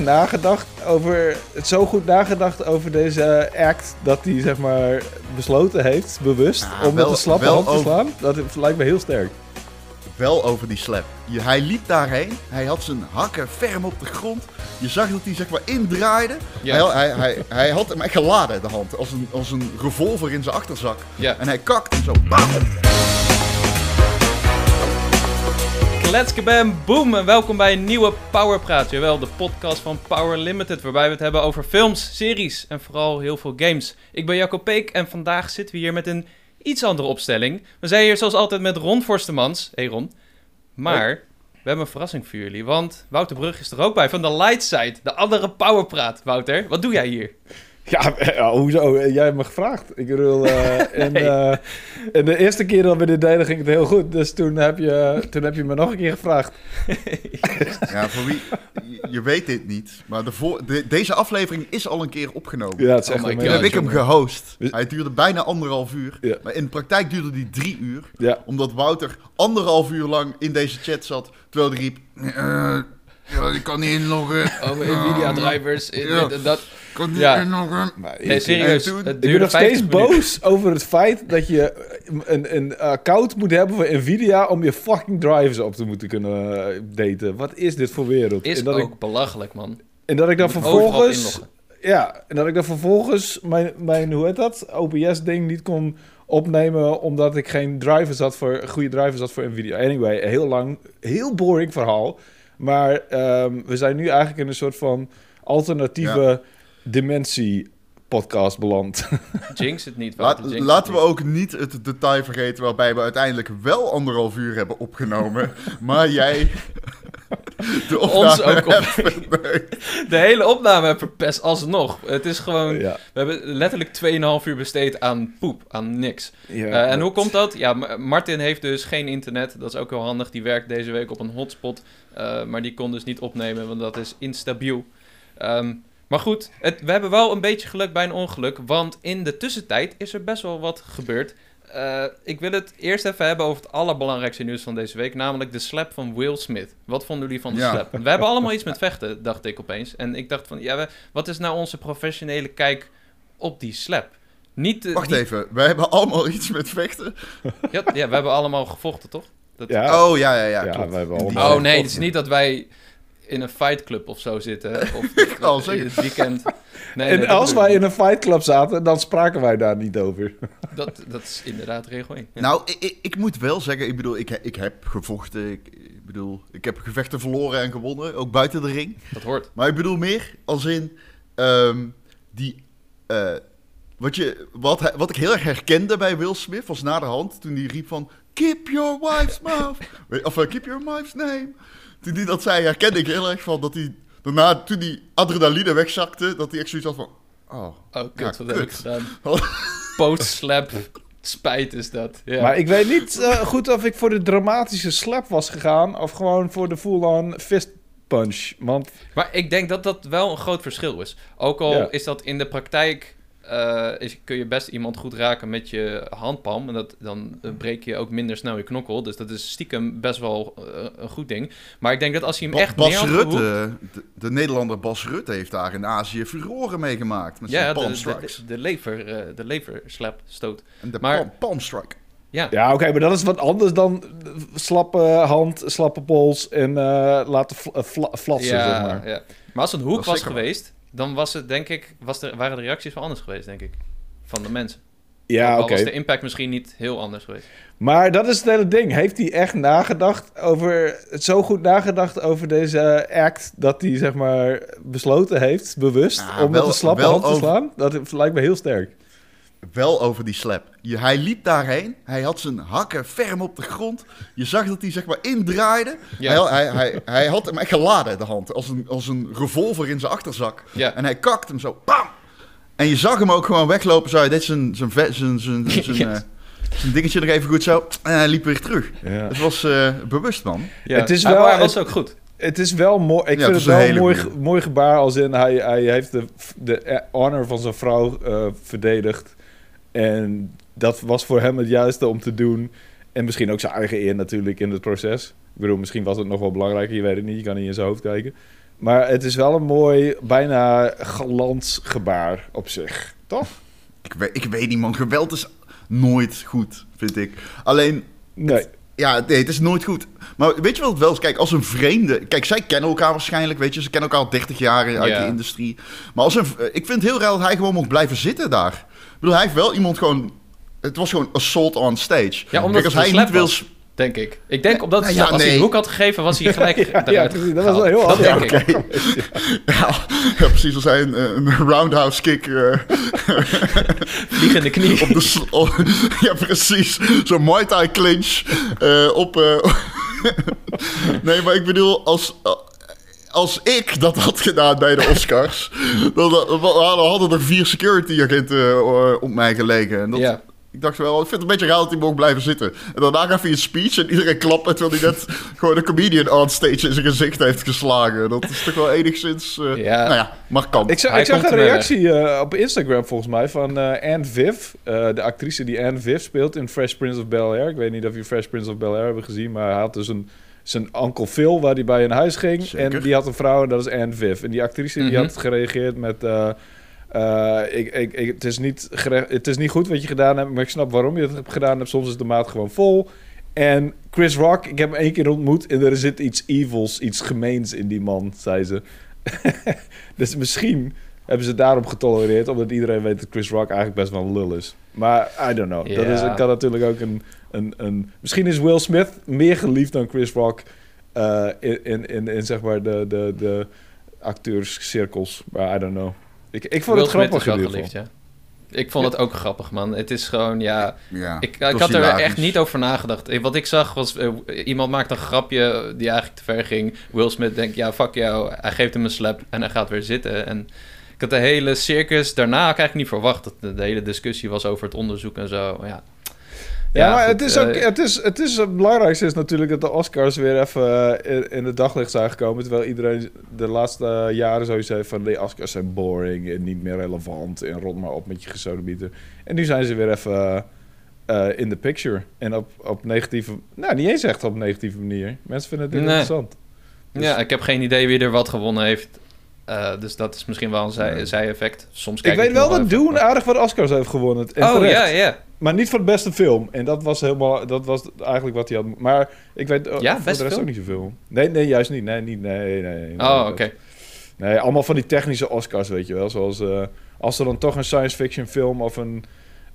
nagedacht over, het zo goed nagedacht over deze act dat hij zeg maar besloten heeft, bewust, Ah, om met een slappe hand te slaan. Dat lijkt me heel sterk. Wel over die slap. Je- hij liep daarheen. Hij had zijn hakken ferm op de grond. Je zag dat hij zeg maar indraaide. Ja. Hij, hij, hij, hij had hem echt geladen, de hand. Als een, als een revolver in zijn achterzak. Ja. En hij kakte zo. Bam! Let's kabam, boom en welkom bij een nieuwe Powerpraat. Jawel, de podcast van Power Limited, waarbij we het hebben over films, series en vooral heel veel games. Ik ben Jacco Peek en vandaag zitten we hier met een iets andere opstelling. We zijn hier zoals altijd met Ron Forstemans. Hey Ron. Maar we hebben een verrassing voor jullie, want Wouter Brug is er ook bij van de Light Side, de andere Powerpraat. Wouter, wat doe jij hier? Ja, hoezo? Jij hebt me gevraagd. Ik bedoel, eh, en, eh, en de eerste keer dat we dit deden ging het heel goed. Dus toen heb je, toen heb je me nog een keer gevraagd. Ja, voor wie... Je, weet dit niet. Maar de voor, de- deze aflevering is al een keer opgenomen. Ja, het is Oh echt God. Toen heb ik hem gehost. Hij duurde bijna anderhalf uur. Ja. Maar in de praktijk duurde die drie uur. Ja, Omdat Wouter anderhalf uur lang in deze chat zat. Terwijl hij riep... "Eh, ja, ik kan niet inloggen. Oh, Nvidia drivers, Ja. dat. Ik kan niet Ja. inloggen. maar Nee, serieus, toen- Ik ben nog steeds 50 minuten. boos over het feit dat je een, een account moet hebben voor Nvidia om je fucking drivers op te moeten kunnen eh, daten. Wat is dit voor wereld? Is en, dat ook ik, belachelijk, man. en dat ik dan vervolgens. Ja, en dat ik dan vervolgens mijn, mijn hoe heet dat? OBS-ding niet kon opnemen omdat ik geen drivers had voor goede drivers had voor Nvidia. Anyway, heel lang, heel boring verhaal. Maar ehm, we zijn nu eigenlijk in een soort van alternatieve dimensie podcast beland. Jinx het niet, Laat, het laten we niet. ook niet het detail vergeten waarbij we uiteindelijk wel anderhalf uur hebben opgenomen. maar jij de Ons ook op-. De hele opname heb verpest alsnog. Het is gewoon... ja. We hebben letterlijk 2,5 uur besteed aan poep, aan niks. Ja, Eh, en dat- hoe komt dat? Ja, Ma- Martin heeft dus geen internet. Dat is ook heel handig. Die werkt deze week op een hotspot. eh, maar die kon dus niet opnemen, want dat is instabiel. Ehm, maar goed, het, we hebben wel een beetje geluk bij een ongeluk. Want in de tussentijd is er best wel wat gebeurd. Eh, ik wil het eerst even hebben over het allerbelangrijkste nieuws van deze week. Namelijk de slap van Will Smith. Wat vonden jullie van de Ja. slap? We hebben allemaal iets met vechten, dacht ik opeens. En ik dacht van, ja, we- wat is nou onze professionele kijk op die slap? Niet, eh, Wacht niet- even, wij hebben allemaal iets met vechten. ja, ja, we hebben allemaal gevochten, toch? Dat... Ja, Oh ja, ja, ja. Ja, klopt. allemaal- Oh nee, het is niet dat wij in een fightclub of zo zitten. Of wou in het weekend. Nee, en nee, als wij in een fight club zaten, dan spraken wij daar niet over. dat, dat is inderdaad regel 1. Ja. Nou, ik, ik, ik moet wel zeggen, ik bedoel, ik, ik heb gevochten. Ik, ik bedoel, ik heb gevechten verloren en gewonnen, ook buiten de ring. Dat hoort. Maar ik bedoel meer als in ehm, die. eh, wat, je, wat, hij- wat ik heel erg herkende bij Will Smith was na de hand toen hij riep van. Keep your wife's mouth. Of eh, keep your wife's name. Toen hij dat zei, herkende ik heel erg van dat hij. Daarna, toen die adrenaline wegzakte, dat hij echt zoiets had van. Oh. Oh, kut, Ja, wat heb ik gedaan? Post-slap. Spijt is dat. Ja. Maar ik weet niet eh, goed of ik voor de dramatische slap was gegaan of gewoon voor de full-on fist punch. Want Maar ik denk dat dat wel een groot verschil is. Ook al Ja. is dat in de praktijk... eh, is, kun je best iemand goed raken met je handpalm. En dat, dan eh, breek je ook minder snel je knokkel. Dus dat is stiekem best wel eh, een goed ding. Maar ik denk dat als hij hem Ba- echt neer Bas had Rutte, gehoekt- de, de Nederlander Bas Rutte, heeft daar in Azië furoren meegemaakt. Met Ja, zijn de, palm de, strikes. de, de lever, de leverslap stoot. en de maar- palm, palm strike. Ja, ja, oké, maar dat is wat anders dan slappe hand, slappe pols en eh, laten fl- fla- flatsen, ja, zeg maar. ja. Maar als het een hoek was geweest, dan was het denk ik, was er, waren de reacties wel anders geweest, denk ik. Van de mensen. Ja, Ook oké. al was de impact misschien niet heel anders geweest. Maar dat is het hele ding. Heeft hij echt nagedacht over, zo goed nagedacht over deze act dat hij zeg maar besloten heeft, bewust, Ja, om met een slappe hand te over- slaan? Dat lijkt me heel sterk. Wel over die slap. Je, hij liep daarheen. Hij had zijn hakken ferm op de grond. Je zag dat hij zeg maar indraaide. Ja. Hij, hij, hij, hij had hem echt geladen, de hand. Als een, als een revolver in zijn achterzak. Ja. En hij kakte hem zo. Bam! En je zag hem ook gewoon weglopen. Zo, hij deed zijn, zijn, zijn, zijn, zijn, Yes. eh, zijn dingetje nog even goed zo. En hij liep weer terug. Ja. Het was eh, bewust, man. Ja. Het is wel- maar hij was ook goed. Het is wel mooi. Ik Ja, vind het het is wel een mooi, mooi gebaar als in hij, hij heeft de, de honor van zijn vrouw eh, verdedigd. En dat was voor hem het juiste om te doen. En misschien ook zijn eigen eer natuurlijk in het proces. Ik bedoel, misschien was het nog wel belangrijker, je weet het niet, je kan niet in zijn hoofd kijken. Maar het is wel een mooi, bijna galant gebaar op zich. Toch? Ik weet, ik weet niet, man. Geweld is nooit goed, vind ik. Alleen, Nee. ja, nee, het is nooit goed. Maar weet je wat het wel is? Kijk, als een vreemde... Kijk, zij kennen elkaar waarschijnlijk, weet je. Ze kennen elkaar al 30 jaar uit de industrie. Maar als een, ik vind het heel raar dat hij gewoon mocht blijven zitten daar. Ik bedoel, hij heeft wel iemand gewoon... Het was gewoon assault on stage. Ja, omdat Kijk, als het hij niet wil... Denk ik. Ik denk omdat Nou ja, als hij een hoek had gegeven, was hij gelijk Ja, eruit. Dat was wel heel handig. denk ik. Ja, precies. Als hij een, een roundhouse kick eh, Vliegende knie. op de... oh, ja, precies. Zo'n Muay Thai clinch eh, op... eh, nee, maar ik bedoel, als... Als ik dat had gedaan bij de Oscars, dan, dan hadden er vier security agenten eh, op mij gelegen. En dat, Ja. Ik dacht wel, ik vind het een beetje raar dat hij mocht blijven zitten. En daarna gaf hij een speech en iedereen klapt terwijl hij net gewoon een comedian on stage in zijn gezicht heeft geslagen. Dat is toch wel enigszins, eh, Ja. nou ja, markant. Ik zag, ik zag een reactie eh, op Instagram volgens mij van eh Anne Viv. eh, de actrice die Anne Viv speelt in Fresh Prince of Bel-Air. Ik weet niet of je Fresh Prince of Bel-Air hebben gezien, maar hij had dus een, zijn onkel Phil waar hij bij een huis ging. Zeker. En die had een vrouw en dat is Anne Viv. En die actrice die Mhm. had gereageerd met... eh, eh, ik, ik, ik, het, is niet het is niet goed wat je gedaan hebt, maar ik snap waarom je het hebt gedaan hebt. Soms is de maat gewoon vol. En Chris Rock, ik heb hem één keer ontmoet en er zit iets evils, iets gemeens in die man, zei ze. dus misschien hebben ze daarom getolereerd, omdat iedereen weet dat Chris Rock eigenlijk best wel een lul is. Maar I don't know. Dat is, kan natuurlijk ook een, een, een... Misschien is Will Smith meer geliefd dan Chris Rock eh, in, in, in, in zeg maar de, de, de acteurscirkels. Maar I don't know. Ik, ik vond Will het Smith grappig is geval. geliefd, ja. Ik vond het ook grappig, man. Het is gewoon, ja... ja, Ik, ik had er echt niet over nagedacht. Wat ik zag was, eh, iemand maakte een grapje die eigenlijk te ver ging. Will Smith denkt, ja, fuck jou. Hij geeft hem een slap en hij gaat weer zitten. En ik had de hele circus daarna had ik eigenlijk niet verwacht. Dat de, de hele discussie was over het onderzoek en zo. Ja, Ja, maar het is eh, ook, het is, het is het belangrijkste is natuurlijk dat de Oscars weer even eh, in, in het daglicht zijn gekomen. Terwijl iedereen de laatste eh, jaren sowieso heeft van de Oscars zijn boring en niet meer relevant en rot maar op met je gesodemieter. En nu zijn ze weer even eh, in de picture. En op, op negatieve, nou niet eens echt op negatieve manier. Mensen vinden het Nee. interessant. Dus- ja, ik heb geen idee wie er wat gewonnen heeft. Eh, dus dat is misschien wel een Nee. zij-effect. Soms Ik weet wel dat maar- aardig wat Oscars heeft gewonnen. En Oh, terecht. ja, ja. Maar niet voor de beste film. En dat was helemaal, dat was eigenlijk wat hij had. Maar ik weet eh, Ja, voor de rest film? ook niet zoveel. Nee, nee, juist niet. Nee, niet. Nee, nee. nee, Oh, oké. Nee, allemaal van die technische Oscars, weet je wel. Zoals eh, als ze dan toch een science fiction film of een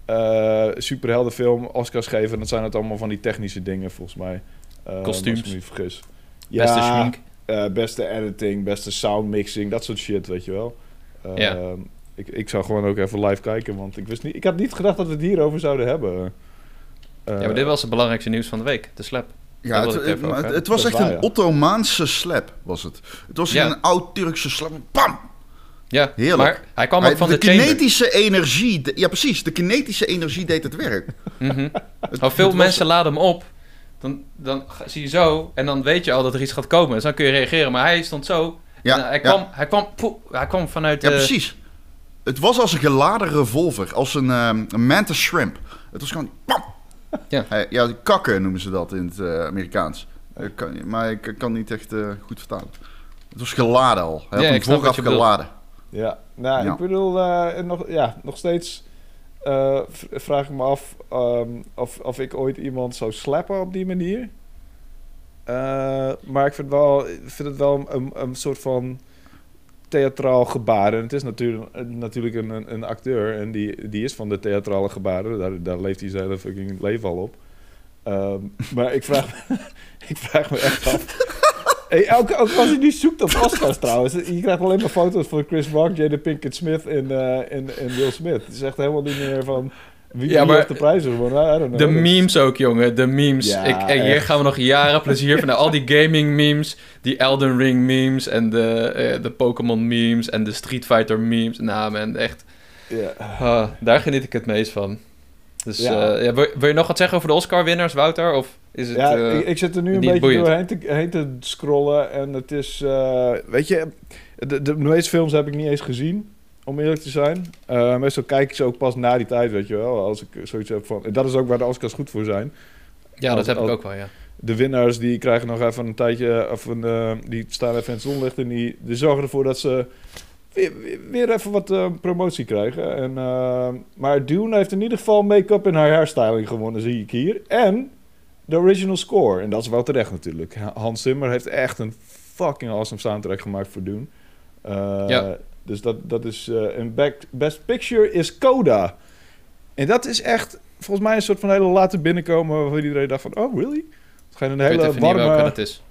eh superheldenfilm Oscars geven, dan zijn het allemaal van die technische dingen, volgens mij. Eh, Kostuums. Als ik me niet vergis. Beste schmink. eh, beste editing, beste sound mixing, dat soort shit, weet je wel. Ja. Ik, ik zou gewoon ook even live kijken, want ik wist niet... Ik had niet gedacht dat we het hierover zouden hebben. Eh, Ja, maar dit was het belangrijkste nieuws van de week. De slap. Ja, het, over was echt waar, een ja. Ottomaanse slap, was het. Het was Ja. een oud-Turkse slap. Bam! Ja, Heerlijk. maar hij kwam ook Hij- van de de, chamber. kinetische energie, de- ja precies, de kinetische energie deed het werk. Het- Maar veel het was- mensen laden hem op. Dan, dan zie je zo en dan weet je al dat er iets gaat komen. Dus dan kun je reageren. Maar hij stond zo. Ja, en hij, ja. kwam, hij, kwam, poeh, hij kwam vanuit... Ja, eh, precies. Het was als een geladen revolver, als een, ehm een mantis shrimp. Het was gewoon... Ja. Hij- ja, kakken noemen ze dat in het eh, Amerikaans. Ik kan, maar ik kan niet echt eh, goed vertalen. Het was geladen al. Hij had Ja, hem ik snap vooraf bedoelt. geladen. Ja, nou, Ja. ik bedoel, eh, nog, ja, nog steeds eh, vraag ik me af ehm, of, of ik ooit iemand zou slappen op die manier. Eh, maar ik vind, wel, ik vind het wel een, een soort van theatraal gebaar. En het is natuurlijk, een, een, acteur en die, die is van de theatrale gebaren. Daar, daar leeft hij zijn hele fucking leven al op. Ehm, maar ik vraag, me- ik vraag me echt af. Hey, ook, ook als je nu zoekt op Oscars trouwens, je krijgt alleen maar foto's van Chris Rock, Jada Pinkett Smith en, eh, en Will Smith. Het is echt helemaal niet meer van wie, Ja, maar heeft de prijzen gewonnen. De memes ook, jongen. De memes. Ja, ik, en hier gaan we nog jaren plezier van. Al die gaming memes, die Elden Ring memes en de, eh, de Pokémon memes en de Street Fighter memes. Nou, man, echt. Ja. ah, daar geniet ik het meest van. Dus Ja. ja, wil, wil je nog wat zeggen over de Oscar-winnaars, Wouter? Of is het... Ja, eh, ik, ik zit er nu een beetje boeiend? doorheen te, heen te scrollen en het is, eh, weet je, de, de meeste films heb ik niet eens gezien, om eerlijk te zijn. Eh, meestal kijk ik ze ook pas na die tijd, weet je wel, als ik zoiets heb van, en dat is ook waar de Oscars goed voor zijn. ja, dat als- heb ik ook wel, ja. de winnaars die krijgen nog even een tijdje, of een, eh, die staan even in het zonlicht en die, die zorgen ervoor dat ze weer, weer- even wat eh, promotie krijgen. En, maar Dune heeft in ieder geval make-up en haar hairstyling gewonnen, zie ik hier. En de original score. En dat is wel terecht natuurlijk. Hans Zimmer heeft echt een fucking awesome soundtrack gemaakt voor Dune. Ja. Dus dat, dat is... eh en back- Best Picture is Coda. En dat is echt volgens mij een soort van hele late binnenkomen... waarvan iedereen dacht van... Oh, really? Het schijnt een Ik hele warme... dat is.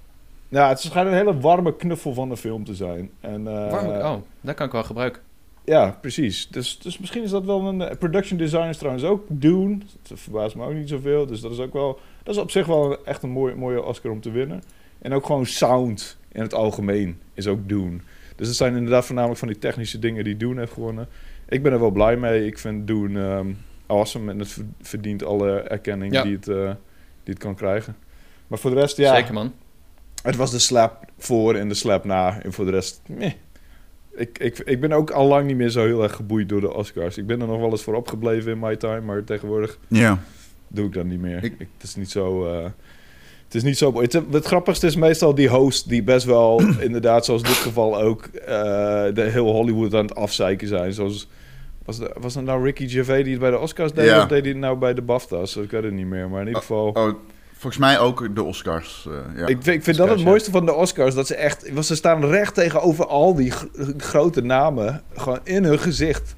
Ja, het schijnt een hele warme knuffel van de film te zijn. En, eh, Warm, oh, dat kan ik wel gebruiken. Ja, precies. Dus, dus misschien is dat wel een... eh, production design is trouwens ook Dune. Dat verbaast me ook niet zoveel. Dus dat is ook wel... Dat is op zich wel echt een mooie, mooie Oscar om te winnen. En ook gewoon sound in het algemeen is ook Dune. Dus het zijn inderdaad voornamelijk van die technische dingen die Dune heeft gewonnen. Ik ben er wel blij mee. Ik vind Dune ehm, awesome. En het ver- verdient alle erkenning Ja. die, het, eh, die het kan krijgen. Maar voor de rest, ja... Zeker, man. Het was de slap voor en de slap na. En voor de rest, meh. Ik, ik, ik ben ook al lang niet meer zo heel erg geboeid door de Oscars. Ik ben er nog wel eens voor opgebleven in my time, maar tegenwoordig Ja. doe ik dat niet meer. Ik- Ik, het is niet zo... eh, het is niet zo... Het, het grappigste is meestal die host die best wel, inderdaad, zoals in dit geval ook, eh, de heel Hollywood aan het afzeiken zijn. Zoals, was, de, was dat nou Ricky Gervais die het bij de Oscars deed? Ja. Of deed hij het nou bij de BAFTA's? Ik weet het niet meer, maar in ieder geval... Oh, volgens mij ook de Oscars. eh, ja. Ik vind, ik vind dat het ja. mooiste van de Oscars. Dat ze echt... Want ze staan recht tegenover al die gr- grote namen. Gewoon in hun gezicht.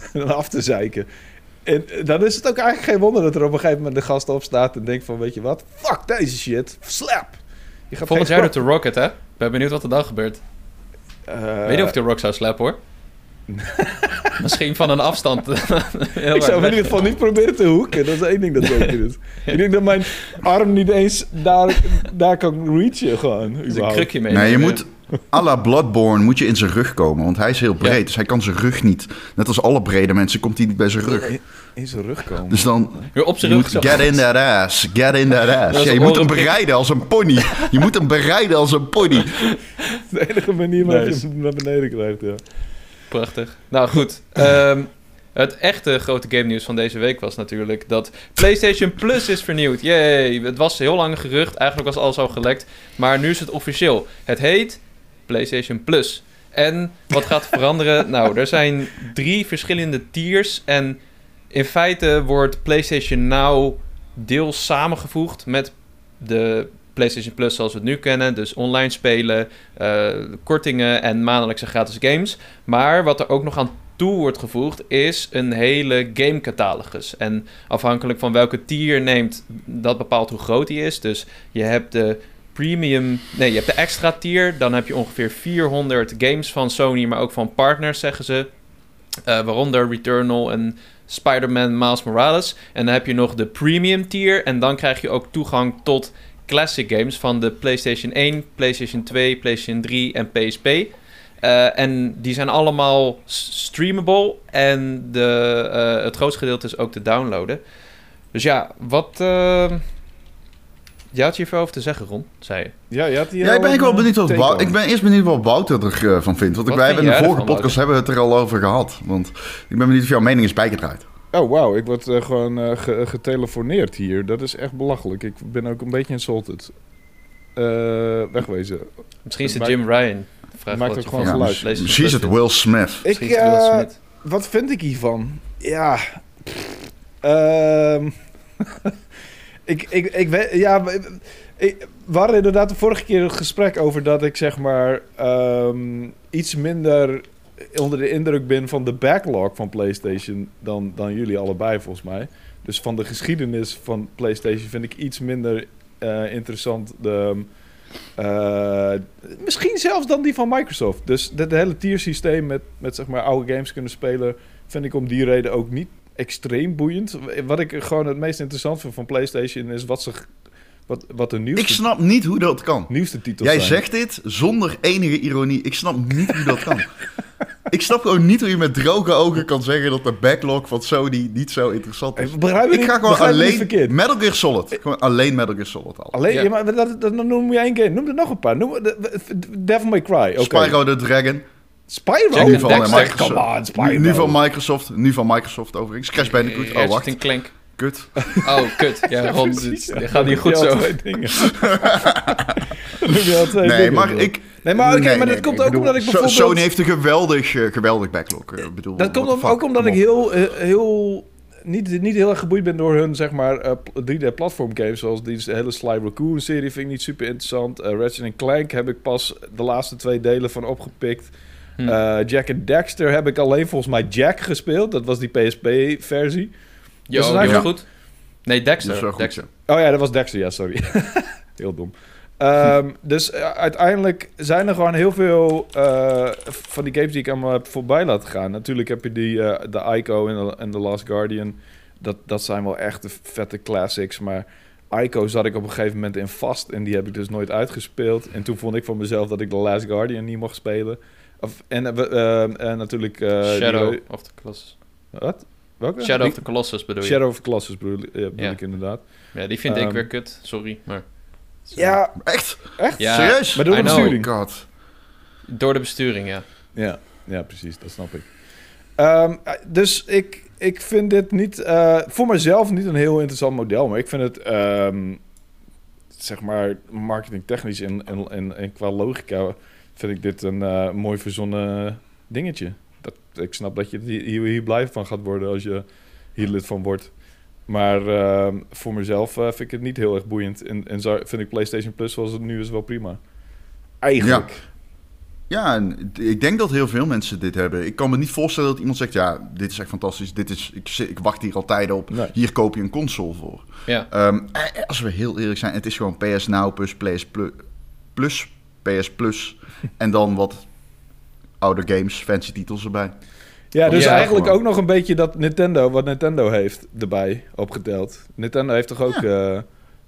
af te zeiken. En eh, dan is het ook eigenlijk geen wonder dat er op een gegeven moment de gast opstaat en denkt van... Weet je wat? Fuck deze shit. Slap. Je gaat Volgend geen jaar doet de Rocket, hè? Ik ben benieuwd wat er dan gebeurt. Eh, Weet je of ik de Rock zou slappen, hoor? Misschien van een afstand. Ik zou in ieder geval niet proberen te hoeken. Dat is één ding dat zeker is. Ik denk dat mijn arm niet eens daar, daar kan reachen gewoon. Dus een krukje mee. Nee, je moet... à la Bloodborne moet je in zijn rug komen. Want hij is heel breed, Ja. dus hij kan zijn rug niet... Net als alle brede mensen komt hij niet bij zijn rug. In, zijn rug komen. Dus dan... Weer op Je zijn rug moet get in that ass, get in that ass. Ja, je moet hem bereiden als een pony. Je moet hem bereiden als een pony. de enige manier waarop Nice. je hem naar beneden krijgt, ja. Prachtig. Nou goed. Ehm, het echte grote game nieuws van deze week was natuurlijk dat PlayStation Plus is vernieuwd. Yay! Het was heel lang gerucht. Eigenlijk was alles al gelekt. Maar nu is het officieel. Het heet PlayStation Plus. En wat gaat veranderen? nou, er zijn drie verschillende tiers. En in feite wordt PlayStation Now deels samengevoegd met de PlayStation Plus zoals we het nu kennen. Dus online spelen, eh, kortingen en maandelijkse gratis games. Maar wat er ook nog aan toe wordt gevoegd is een hele gamecatalogus. En afhankelijk van welke tier je neemt, dat bepaalt hoe groot die is. Dus je hebt de premium, nee, je hebt de extra tier. Dan heb je ongeveer 400 games van Sony, maar ook van partners, zeggen ze. Eh, waaronder Returnal en Spider-Man Miles Morales. En dan heb je nog de premium tier. En dan krijg je ook toegang tot classic games van de PlayStation 1, PlayStation 2, PlayStation 3 en PSP. Eh, en die zijn allemaal streamable. En de, eh, het grootste gedeelte is ook te downloaden. Dus ja, wat. Eh je had je even over te zeggen, Ron, zei je. Ja, je had hier Ja, ik ben ik wel benieuwd wat. Ik ben eerst benieuwd wat Wouter ervan vindt. Want Wat wij hebben in de vorige ervan, podcast hebben we het er al over gehad. Want ik ben benieuwd of jouw mening is bijgedraaid. Oh, wauw. Ik word eh, gewoon eh, ge- getelefoneerd hier. Dat is echt belachelijk. Ik ben ook een beetje insulted. Eh, wegwezen. Misschien is het Jim Ryan. Vraag maakt ook gewoon geluid. misschien is het. Will Smith. Ik, Will eh, Smith. wat vind ik hiervan? Ja. ehm, ik, ik, ik. Ja, ik, we hadden inderdaad de vorige keer een gesprek over dat ik zeg maar ehm, iets minder onder de indruk ben van de backlog van PlayStation dan, dan jullie allebei volgens mij. Dus van de geschiedenis van PlayStation vind ik iets minder eh, interessant de, eh, misschien zelfs dan die van Microsoft. Dus het hele tiersysteem met, met zeg maar oude games kunnen spelen, vind ik om die reden ook niet extreem boeiend. Wat ik gewoon het meest interessant vind van PlayStation is wat ze wat, wat de Ik nieuwste, snap niet hoe dat kan. nieuwste titels Jij zijn. zegt dit zonder enige ironie. Ik snap niet hoe dat kan. ik snap gewoon niet hoe je met droge ogen kan zeggen dat de backlog van Sony niet zo interessant is. Begrijp Ik niet- ga gewoon alleen. Metal Gear Solid. Gewoon alleen Metal Gear Solid al. Alleen, Ja. ja. maar dat, noem je één game. Noem er nog een paar. Noem, de, de- Devil May Cry. Oké. Spyro the Dragon. Spyro? Nu van Dexter, Microsoft. On, Spyro. Nu, van Microsoft. Nu van Microsoft overigens. Crash Bandicoot. Oh, wacht. and Clank. Kut. Oh, kut. Ja, Ron, gaat niet goed zo. dingen. Nee, maar ik... Nee, maar, nee, maar nee, dat komt nee, ook omdat ik bijvoorbeeld... Sony heeft een geweldig, eh, geweldig backlog. eh, bedoel, Dat komt fuck, ook omdat ik heel, eh, heel niet, niet heel erg geboeid ben door hun zeg maar, eh, 3D-platform games. Zoals die hele Sly Raccoon-serie vind ik niet super interessant. Eh Ratchet Clank heb ik pas de laatste twee delen van opgepikt. Hm. Eh, Jack and Dexter heb ik alleen volgens mij Jack gespeeld. Dat was die PSP-versie. Jo, Dus die dan was heb- goed. Nee, Dat is Dexter. wel goed, Dexter. ja. Oh ja, dat was Dexter, ja, sorry. heel dom. Ehm, dus eh, uiteindelijk zijn er gewoon heel veel eh, van die games die ik allemaal heb voorbij laten gaan. Natuurlijk heb je die, eh de Ico en de- en The Last Guardian. Dat, dat zijn wel echt de vette classics. Maar Ico zat ik op een gegeven moment in vast. En die heb ik dus nooit uitgespeeld. En toen vond ik van mezelf dat ik The Last Guardian niet mocht spelen. Of, en eh, eh, en natuurlijk... eh, Shadow die- of the Colossus. wat? Welke? Shadow Die- of the Colossus bedoel je? Shadow of the Colossus bedoel, eh, bedoel Ja. ik inderdaad. Ja, die vind ik Ehm, weer kut. Sorry, maar... Ja, Echt? echt? Ja, Serieus? Maar door de I know. besturing. Oh god. Door de besturing, ja. Ja, ja precies, dat snap ik. Ehm, eh, dus ik, ik vind dit niet, eh, voor mezelf niet een heel interessant model, maar ik vind het, ehm, zeg maar, marketingtechnisch en, en, en, en qua logica vind ik dit een eh, mooi verzonnen dingetje. Dat, ik snap dat je hier, hier blij van gaat worden als je hier lid van wordt. Maar ehm, voor mezelf eh, vind ik het niet heel erg boeiend. En, en zo vind ik PlayStation Plus zoals het nu is wel prima. Eigenlijk. Ja, en ik denk dat heel veel mensen dit hebben. Ik kan me niet voorstellen dat iemand zegt... ja, dit is echt fantastisch. Dit is, ik, ik wacht hier al tijden op. Nee. Hier koop je een console voor. Ja, Ehm, eh, als we heel eerlijk zijn... het is gewoon PS Now plus PS Plus, plus PS Plus... en dan wat oude games, fancy titels erbij. Ja, dus Ja, eigenlijk gewoon. ook nog een beetje dat Nintendo, wat Nintendo heeft, erbij opgeteld. Nintendo heeft toch ook, eh, eh,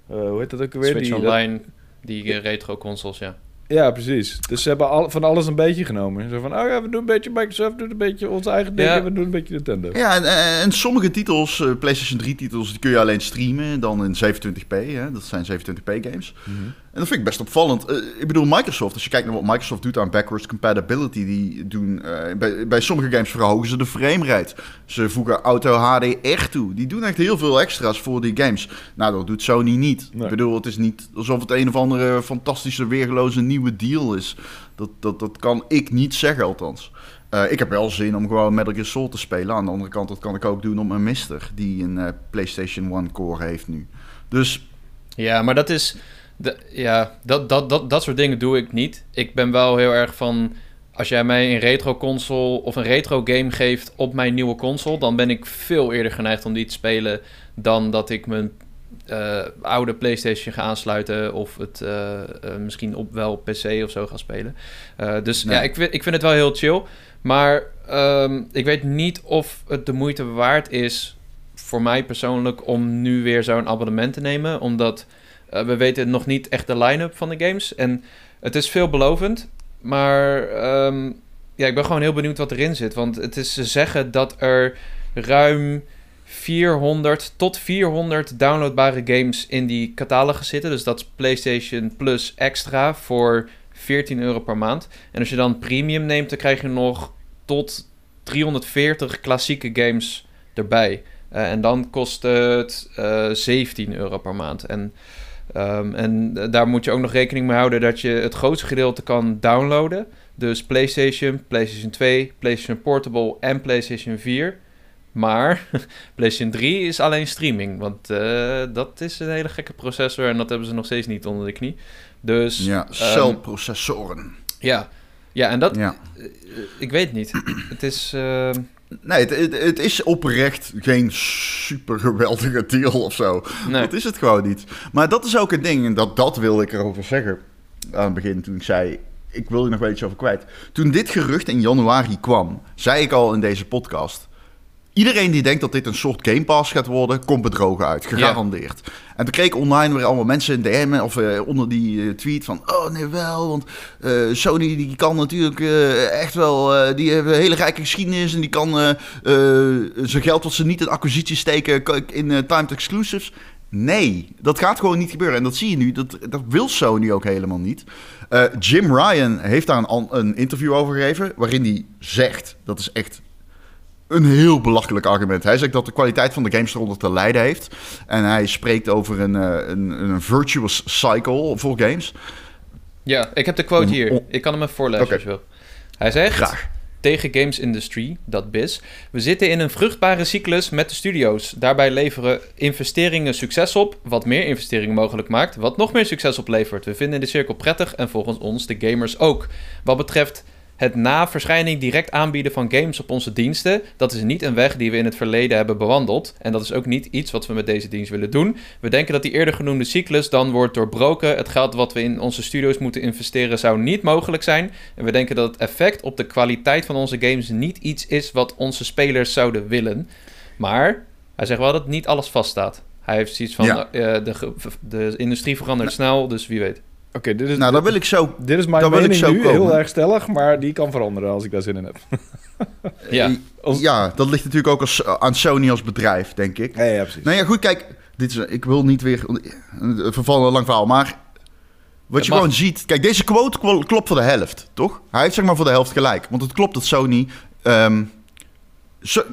hoe heet dat ook alweer? Switch Die, Online, die eh, retro consoles, ja. ja, precies. Dus ze hebben al, van alles een beetje genomen. Zo van, oh ja, we doen een beetje Microsoft, doen een beetje ons eigen ding Ja. en we doen een beetje Nintendo. Ja, en, sommige titels, eh, PlayStation 3 titels... die kun je alleen streamen, dan in 27p. Hè? Dat zijn 27p games. Mhm. En dat vind ik best opvallend. Eh, ik bedoel, Microsoft, als je kijkt naar wat Microsoft doet aan backwards compatibility, die doen eh, bij, bij sommige games verhogen ze de framerate. Ze voegen auto HDR toe. Die doen echt heel veel extra's voor die games. Nou, dat doet Sony niet. Nee. Ik bedoel, het is niet alsof het een of andere fantastische, weergeloze nieuwe deal is. Dat, dat, dat kan ik niet zeggen, althans. Eh, ik heb wel zin om gewoon Metal Gear Solid te spelen. Aan de andere kant, dat kan ik ook doen op mijn Mister, die een eh, PlayStation 1 core heeft nu. Dus Ja, maar dat is... De, ja, dat, dat, dat, dat soort dingen doe ik niet. Ik ben wel heel erg van... Als jij mij een retro console of een retro game geeft op mijn nieuwe console... dan ben ik veel eerder geneigd om die te spelen... dan dat ik mijn eh, oude PlayStation ga aansluiten... of het eh, eh, misschien op, wel op PC of zo ga spelen. Dus Nee. ja, ik vind, ik vind het wel heel chill. Maar ehm, ik weet niet of het de moeite waard is... voor mij persoonlijk om nu weer zo'n abonnement te nemen. Omdat... Uh, we weten nog niet echt de line-up van de games. En het is veelbelovend. Maar um, ja, ik ben gewoon heel benieuwd wat erin zit. Want het is, ze zeggen dat er ruim 400 tot 400 downloadbare games in die catalogus zitten. Dus dat is PlayStation Plus extra voor 14 euro per maand. En als je dan premium neemt, dan krijg je nog tot 340 klassieke games erbij. Uh, en dan kost het uh, 17 euro per maand. En Um, en daar moet je ook nog rekening mee houden dat je het grootste gedeelte kan downloaden. Dus PlayStation, PlayStation 2, PlayStation Portable en PlayStation 4. Maar PlayStation 3 is alleen streaming. Want uh, dat is een hele gekke processor en dat hebben ze nog steeds niet onder de knie. Dus, ja, celprocessoren. Um, ja. ja, en dat... Ja. Uh, ik weet niet. het is... Uh, Nee, het, het, het, is oprecht geen super geweldige deal of zo. Nee. Dat is het gewoon niet. Maar dat is ook een ding, en dat, dat wilde ik erover zeggen aan het begin toen ik zei... Ik wil er nog wel iets over kwijt. Toen dit gerucht in januari kwam, zei ik al in deze podcast... Iedereen die denkt dat dit een soort Game Pass gaat worden, komt bedrogen uit. Gegarandeerd. Ja. En toen kreeg ik online weer allemaal mensen in DM of uh, onder die uh, tweet van... Oh nee wel, want uh, Sony die kan natuurlijk echt wel... die hebben een hele rijke geschiedenis en die kan zijn geld wat ze niet in acquisities steken in timed exclusives. Nee, dat gaat gewoon niet gebeuren. En dat zie je nu, dat, dat wil Sony ook helemaal niet. Jim Ryan heeft daar een, een interview over gegeven... waarin hij zegt, dat is echt een heel belachelijk argument. Hij zegt dat de kwaliteit van de games eronder te lijden heeft. En hij spreekt over een, eh, een, een virtuous cycle voor games. Ja, ik heb de quote hier. Ik kan hem even voorlezen als je wil. Hij zegt... Graag. Tegen Games Industry, dat BIS. We zitten in een vruchtbare cyclus met de studio's. Daarbij leveren investeringen succes op, wat meer investeringen mogelijk maakt, wat nog meer succes oplevert. We vinden de cirkel prettig en volgens ons de gamers ook. Wat betreft het na verschijning direct aanbieden van games op onze diensten, dat is niet een weg die we in het verleden hebben bewandeld. En dat is ook niet iets wat we met deze dienst willen doen. We denken dat die eerder genoemde cyclus dan wordt doorbroken. Het geld wat we in onze studio's moeten investeren zou niet mogelijk zijn. En we denken dat het effect op de kwaliteit van onze games niet iets is wat onze spelers zouden willen. Maar hij zegt wel dat niet alles vaststaat. Hij heeft zoiets van, Ja. eh, de, de industrie verandert snel, dus wie weet. Oké, dit is... Nou, dan wil ik zo... Dit is mijn daar wil ik mening zo nu, komen. heel erg stellig, maar die kan veranderen als ik daar zin in heb. Ja. Als- Ja, dat ligt natuurlijk ook als, aan Sony als bedrijf, denk ik. Ja, ja, precies. Nou ja, goed, kijk. Dit is, ik wil niet weer... Een vervallen lang verhaal, maar... Wat Het je mag. gewoon ziet... Kijk, deze quote klo- klopt voor de helft, toch? Hij heeft zeg maar voor de helft gelijk. Want het klopt dat Sony... ehm, zo-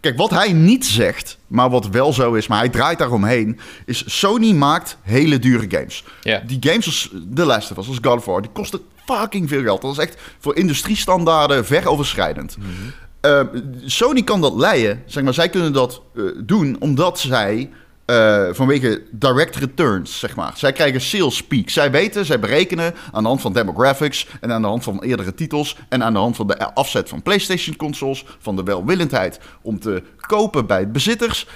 kijk, wat hij niet zegt, maar wat wel zo is... maar hij draait daaromheen... is Sony maakt hele dure games. Die games als The Last of Us, als God of War... die kosten fucking veel geld. Dat is echt voor industriestandaarden ver overschrijdend. Eh, Sony kan dat leiden, zeg maar. Zij kunnen dat eh, doen omdat zij eh, vanwege direct returns, zeg maar. Zij krijgen sales peak. Zij weten, zij berekenen aan de hand van demographics en aan de hand van eerdere titels en aan de hand van de afzet van PlayStation consoles, van de welwillendheid om te kopen bij bezitters,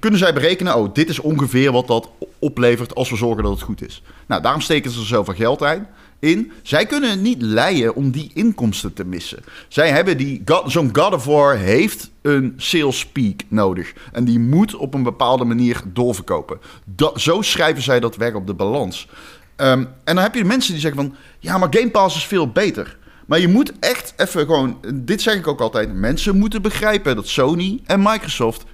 kunnen zij berekenen, oh, dit is ongeveer wat dat oplevert als we zorgen dat het goed is. Nou, daarom steken ze er zoveel geld in. In. Zij kunnen het niet leiden om die inkomsten te missen. Zij hebben die. Zo'n God of War heeft een sales peak nodig. En die moet op een bepaalde manier doorverkopen. Dat, zo schrijven zij dat weg op de balans. Ehm, en dan heb je mensen die zeggen van... Ja, maar Game Pass is veel beter. Maar je moet echt even gewoon... Dit zeg ik ook altijd. Mensen moeten begrijpen dat Sony en Microsoft...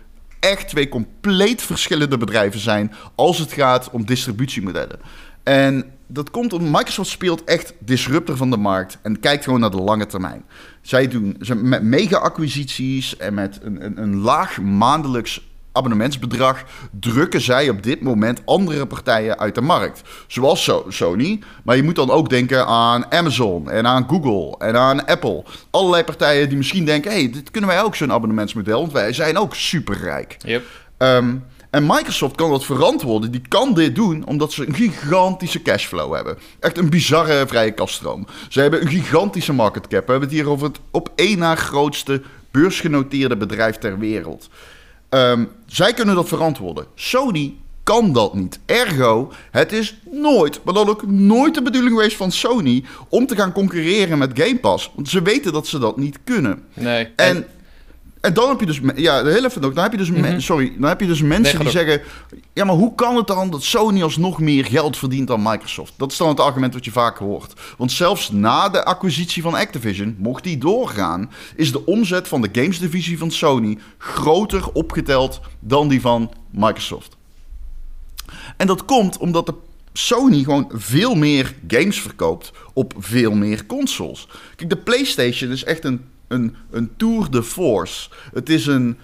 echt twee compleet verschillende bedrijven zijn... als het gaat om distributiemodellen. En dat komt omdat Microsoft speelt echt disruptor van de markt... en kijkt gewoon naar de lange termijn. Zij doen ze, met mega-acquisities en met een, een, een laag maandelijks abonnementsbedrag drukken zij op dit moment andere partijen uit de markt. Zoals So- Sony, maar je moet dan ook denken aan Amazon en aan Google en aan Apple. Allerlei partijen die misschien denken, hey, dit kunnen wij ook zo'n abonnementsmodel, want wij zijn ook superrijk. Yep. Ehm, en Microsoft kan dat verantwoorden. Die kan dit doen omdat ze een gigantische cashflow hebben. Echt een bizarre vrije kaststroom. Ze hebben een gigantische market cap. We hebben het hier over het op één na grootste beursgenoteerde bedrijf ter wereld. Ehm, zij kunnen dat verantwoorden. Sony kan dat niet. Ergo, het is nooit, maar dan ook nooit de bedoeling geweest van Sony om te gaan concurreren met Game Pass. Want ze weten dat ze dat niet kunnen. Nee. En, en dan heb je dus, ja, even ook, dan heb je dus, Mhm. sorry, dan heb je dus mensen Nee, die zeggen, ja, maar hoe kan het dan dat Sony alsnog meer geld verdient dan Microsoft? Dat is dan het argument wat je vaak hoort. Want zelfs na de acquisitie van Activision, mocht die doorgaan, is de omzet van de gamesdivisie van Sony groter opgeteld dan die van Microsoft. En dat komt omdat de Sony gewoon veel meer games verkoopt op veel meer consoles. Kijk, de PlayStation is echt een, een, een tour de force. Het is een,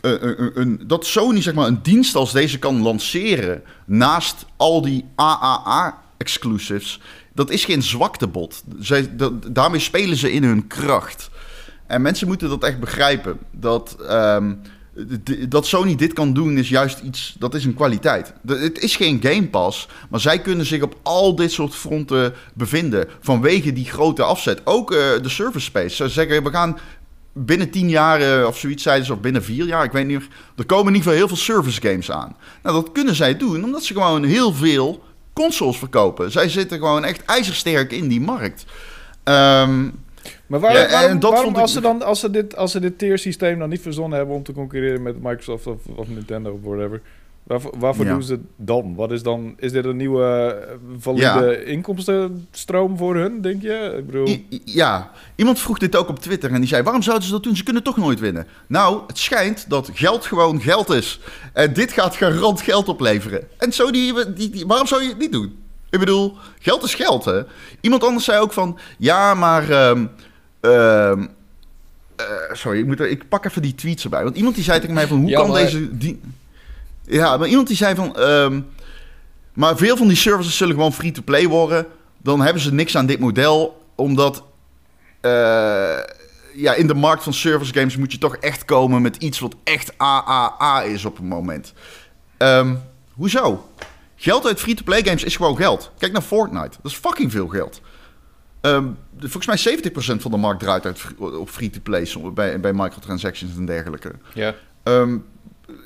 een, een, een- Dat Sony zeg maar een dienst als deze kan lanceren naast al die AAA-exclusives, dat is geen zwaktebod. Zij, daarmee spelen ze in hun kracht. En mensen moeten dat echt begrijpen. Dat, ehm, dat Sony dit kan doen is juist iets, dat is een kwaliteit. Het is geen Game Pass, maar zij kunnen zich op al dit soort fronten bevinden. Vanwege die grote afzet. Ook eh, de service space. Ze zeggen, we gaan binnen tien jaar eh, of zoiets zeiden ze, of binnen vier jaar, ik weet niet meer. Er komen in ieder geval heel veel service games aan. Nou, dat kunnen zij doen, omdat ze gewoon heel veel consoles verkopen. Zij zitten gewoon echt ijzersterk in die markt. Ehm, Maar waar, Ja, en waarom, dat waarom ik- als, ze dan, als, ze dit, als ze dit tier-systeem dan niet verzonnen hebben om te concurreren met Microsoft of, of Nintendo of whatever, waarvoor, waarvoor Ja. doen ze het dan? Wat is dan? Is dit een nieuwe eh, valide inkomstenstroom voor hun, denk je? Ik bedoel, I- ja, iemand vroeg dit ook op Twitter en die zei: waarom zouden ze dat doen? Ze kunnen toch nooit winnen. Nou, het schijnt dat geld gewoon geld is. En dit gaat garant geld opleveren. En zo die, die, die- waarom zou je het niet doen? Ik bedoel, geld is geld, hè? Iemand anders zei ook van: ja, maar. ehm, ehm, eh, sorry, ik, moet er- ik pak even die tweets erbij. Want iemand die zei tegen mij van, hoe Ja, kan maar- deze... Die... Ja, maar iemand die zei van... ehm, maar veel van die services zullen gewoon free-to-play worden. Dan hebben ze niks aan dit model, omdat... eh, ja, in de markt van service games moet je toch echt komen met iets wat echt AAA is op een moment. Ehm, hoezo? Geld uit free-to-play games is gewoon geld. Kijk naar Fortnite. Dat is fucking veel geld. Ehm, de- volgens mij 70% van de markt draait uit, op free-to-play bij, bij microtransactions en dergelijke. Ja. Ehm,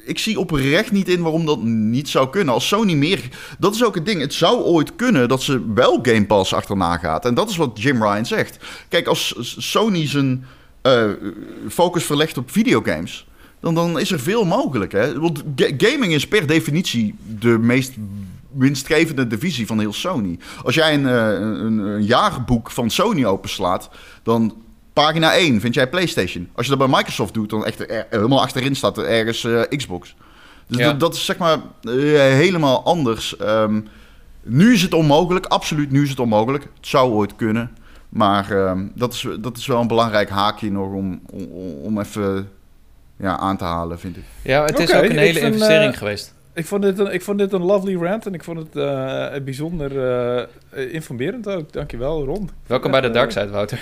ik zie oprecht niet in waarom dat niet zou kunnen. Als Sony meer... Dat is ook het ding. Het zou ooit kunnen dat ze wel Game Pass achterna gaat. En dat is wat Jim Ryan zegt. Kijk, als Sony zijn eh, focus verlegt op videogames... Dan, dan is er veel mogelijk. Hè? Want ga- gaming is per definitie de meest winstgevende divisie van heel Sony. Als jij een, eh, een, een jaarboek van Sony openslaat... dan pagina 1 vind jij PlayStation. Als je dat bij Microsoft doet, dan echt er- helemaal achterin staat er ergens eh, Xbox. Dus Ja. dat, dat is zeg maar eh, helemaal anders. Ehm, nu is het onmogelijk, absoluut nu is het onmogelijk. Het zou ooit kunnen. Maar ehm, dat, is, dat is wel een belangrijk haakje nog om, om, om even ja, aan te halen, vind ik. Ja, het is ook een hele vind, investering geweest. Ik vond, dit een, ik vond dit een lovely rant en ik vond het eh, bijzonder eh, informerend ook. Dankjewel, Ron. Welkom bij de eh, Dark Side, Wouter.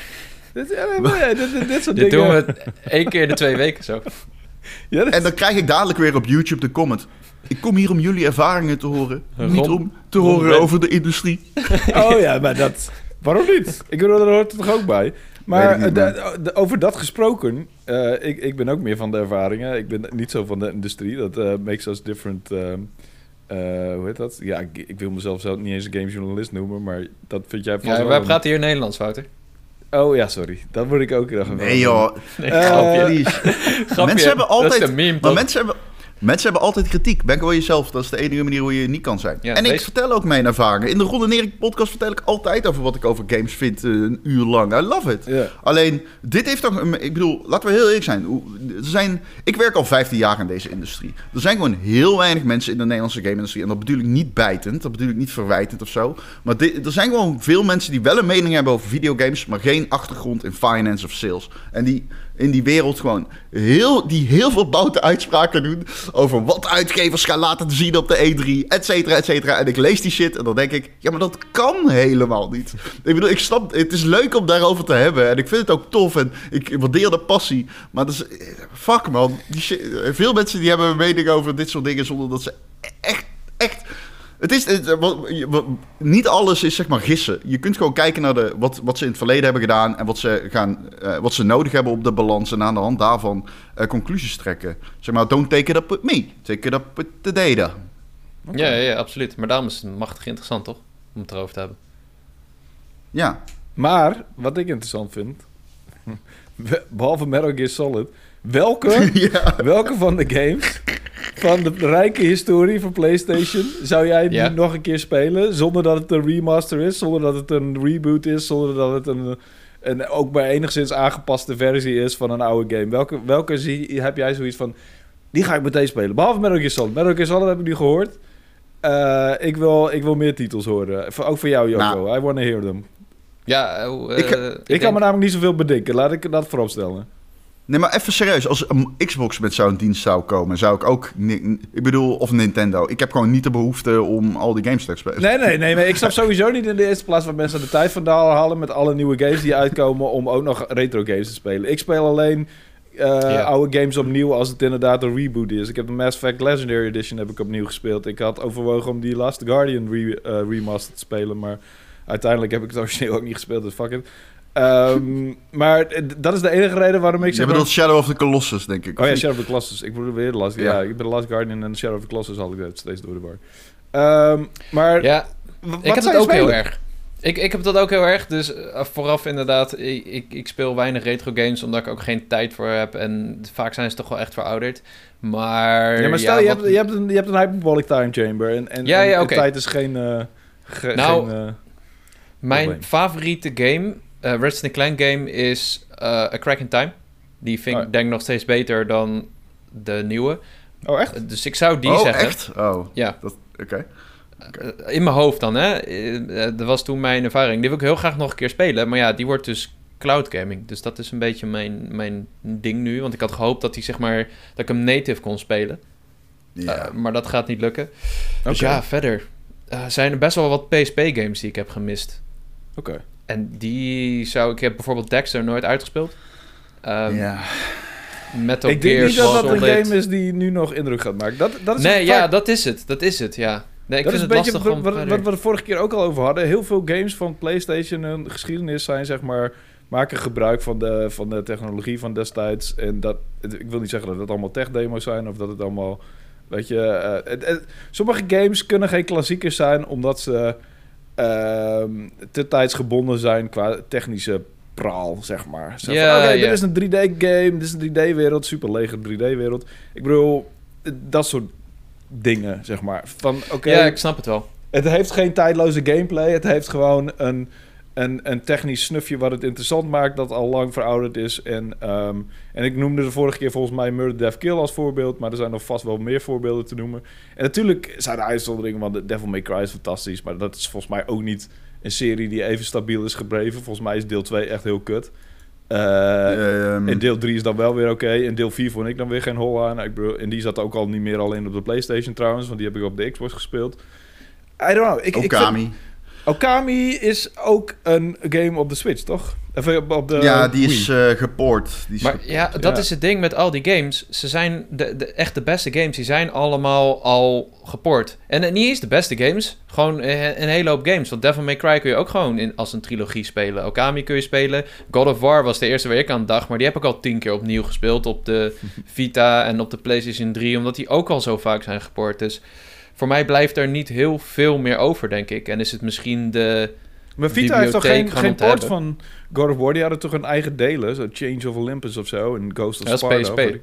Dit, ja, nee, dit, dit, dit soort Dit dingen. doen we één keer in de twee weken zo. Ja, dit- En dan krijg ik dadelijk weer op YouTube de comment. Ik kom hier om jullie ervaringen te horen. Ron- niet om te Ron horen over de industrie. Oh ja, maar dat... Waarom niet? Ik bedoel, daar hoort het toch ook bij? Maar Weet ik niet, de- de- over dat gesproken, eh, ik, ik ben ook meer van de ervaringen. Ik ben niet zo van de industrie. Dat eh, makes us different. ehm, eh, hoe heet dat? Ja, ik, ik wil mezelf zelf niet eens een gamejournalist noemen, maar dat vind jij vast Ja, wel wij praten hier Nederlands, Wouter. Oh ja, sorry. Dat moet ik ook nog Nee joh, Nee, grapje. Grapje. Mensen hebben Dat is altijd- meme, Maar mensen hebben, mensen hebben altijd kritiek. Ben gewoon jezelf. Dat is de enige manier hoe je niet kan zijn. Ja, en ik vertel ook mijn ervaringen. In de Ron en Erik podcast vertel ik altijd over wat ik over games vind. eh, een uur lang. I love it. Ja. Alleen, dit heeft toch... Ik bedoel, laten we heel eerlijk zijn. Er zijn, ik werk al 15 jaar in deze industrie. Er zijn gewoon heel weinig mensen in de Nederlandse game-industrie. En dat bedoel ik niet bijtend. Dat bedoel ik niet verwijtend of zo. Maar dit- er zijn gewoon veel mensen die wel een mening hebben over videogames... maar geen achtergrond in finance of sales. En die in die wereld gewoon heel, die heel veel boute uitspraken doen... over wat uitgevers gaan laten zien op de E3, et cetera, et cetera. En ik lees die shit en dan denk ik... ja, maar dat kan helemaal niet. Ik bedoel, ik snap... het is leuk om daarover te hebben... en ik vind het ook tof en ik waardeer de passie. Maar dat is... fuck man. Die shit, veel mensen die hebben een mening over dit soort dingen... zonder dat ze echt... echt het is, het, wat- je- wat- niet alles is zeg maar gissen. Je kunt gewoon kijken naar de, wat, wat ze in het verleden hebben gedaan... en wat ze, gaan, eh, wat ze nodig hebben op de balans... en aan de hand daarvan eh, conclusies trekken. Zeg maar, don't take it up with me. Take it up with the data. Ja, ja, ja, absoluut. Maar daarom is het machtig interessant, toch? Om het erover te hebben. Ja. Maar, wat ik interessant vind... behalve Metal Gear Solid... Welke, ja. welke van de games... van de rijke historie van PlayStation... zou jij Ja. nu nog een keer spelen... zonder dat het een remaster is... zonder dat het een reboot is... zonder dat het een... een ook maar enigszins aangepaste versie is van een oude game. Welke, welke zie, heb jij zoiets van... Die ga ik meteen spelen. Behalve Metal Gear Solid. Metal Gear Solid heb ik nu gehoord. Eh, ik, wil, ik wil meer titels horen. Ook voor jou, Joko. Nou. I want to hear them. Ja, eh, Ik- eh, Ik, denk- kan me namelijk niet zoveel bedenken. Laat ik dat vooropstellen. Nee, maar even serieus. Als een Xbox met zo'n dienst zou komen... zou ik ook... Ik bedoel, of Nintendo. Ik heb gewoon niet de behoefte om al die games te spelen. Nee, nee, nee. Maar ik snap sowieso niet in de eerste plaats... waar mensen de tijd vandaan halen... met alle nieuwe games die uitkomen... om ook nog retro games te spelen. Ik speel alleen... eh, Ja. oude games opnieuw als het inderdaad een reboot is. Ik heb de Mass Effect Legendary Edition heb ik opnieuw gespeeld. Ik had overwogen om die Last Guardian re- eh, remaster te spelen, maar uiteindelijk heb ik het origineel ook niet gespeeld, dus fuck it. Ehm, maar dat is de enige reden waarom ik Je zeg... maar- bedoelt Shadow of the Colossus, denk ik. Oh ja? Shadow of the Colossus. Ik bedoel weer de Last... Ja, Ja. ik ben de Last Guardian en Shadow of the Colossus had ik steeds door de war. Ehm, maar Ja, ik heb het je ook heel erg. Ik, ik heb dat ook heel erg. Dus eh, vooraf inderdaad, ik, ik, ik speel weinig retro games omdat ik ook geen tijd voor heb. En vaak zijn ze toch wel echt verouderd. Maar. Ja, maar stel, je, wat- hebt, je, hebt een, je hebt een hyperbolic time chamber en, en, Ja, ja, en tijd is geen... eh, ge- Nou, geen eh, Mijn probleem. favoriete game, eh Ratchet Clank game, is eh A Crack in Time. Die vind ik Oh denk nog steeds beter dan de nieuwe. oh, echt? Eh, Dus ik zou die oh, zeggen. echt? Oh, Ja, dat... Oké. eh, in mijn hoofd dan, hè. Eh, eh, dat was toen mijn ervaring. Die wil ik heel graag nog een keer spelen. Maar ja, die wordt dus cloud gaming. Dus dat is een beetje mijn, mijn ding nu. Want ik had gehoopt dat hij zeg maar dat ik hem native kon spelen. Ja. Eh, maar dat gaat niet lukken. Dus Oké. ja, verder eh, zijn er best wel wat PSP-games die ik heb gemist. Oké. En die zou ik heb bijvoorbeeld Dexter nooit uitgespeeld. Ehm ja. Metal Ik denk niet dat dat een game is die nu nog indruk gaat maken. Dat, dat is Nee, een ja, vaak- dat is het. Dat is het, ja. Nee, ik dat is vind een het beetje lastig wat, om wat, we de vorige keer ook al over hadden. Heel veel games van PlayStation hun geschiedenis zijn, zeg maar, maken gebruik van de, van de technologie van destijds. En dat, het- ik wil niet zeggen dat het allemaal tech-demo's zijn of dat het allemaal, weet je, eh, het- het- sommige games kunnen geen klassiekers zijn omdat ze te tijdsgebonden zijn qua technische praal, zeg maar. Zo van, ja. dit is een 3D-game, dit is een 3D-wereld, super lege 3D-wereld. Ik bedoel, dat soort dingen, zeg maar. Van, oké, Ja, ik snap het wel. het heeft geen tijdloze gameplay. Het heeft gewoon een, een, een technisch snufje wat het interessant maakt, dat al lang verouderd is. En, ehm, en ik noemde de vorige keer volgens mij Murder, Death, Kill als voorbeeld, maar er zijn nog vast wel meer voorbeelden te noemen. En natuurlijk zijn er uitzonderingen, want de Devil May Cry is fantastisch, maar dat is volgens mij ook niet een serie die even stabiel is gebleven. Volgens mij is deel 2 echt heel kut. Ehm, en deel 3 is dan wel weer oké. En deel 4 vond ik dan weer geen hol aan. Ik bedoel, en die zat ook al niet meer alleen op de PlayStation trouwens, want die heb ik op de Xbox gespeeld. I don't know. Ik, ik vind- Okami. Is ook een game op de Switch, toch? Even op, op de ja, die Wii. is eh gepoord. Die is Maar gepoord. ja, dat ja. is het ding met al die games. Ze zijn de, de, echt de beste games. Die zijn allemaal al geport. En eh, niet eens de beste games. Gewoon eh, een hele hoop games. Want Devil May Cry kun je ook gewoon in, als een trilogie spelen. Okami kun je spelen. God of War was de eerste waar ik aan dacht. Maar die heb ik al tien keer opnieuw gespeeld. Op de Vita en op de PlayStation 3. Omdat die ook al zo vaak zijn geport. Dus voor mij blijft er niet heel veel meer over, denk ik. En is het misschien de... Maar Vita heeft toch geen, geen port van God of War? Die hadden toch een eigen delen? Zo Change of Olympus of zo. En Ghost of Ja, Sparta. PSP. ik-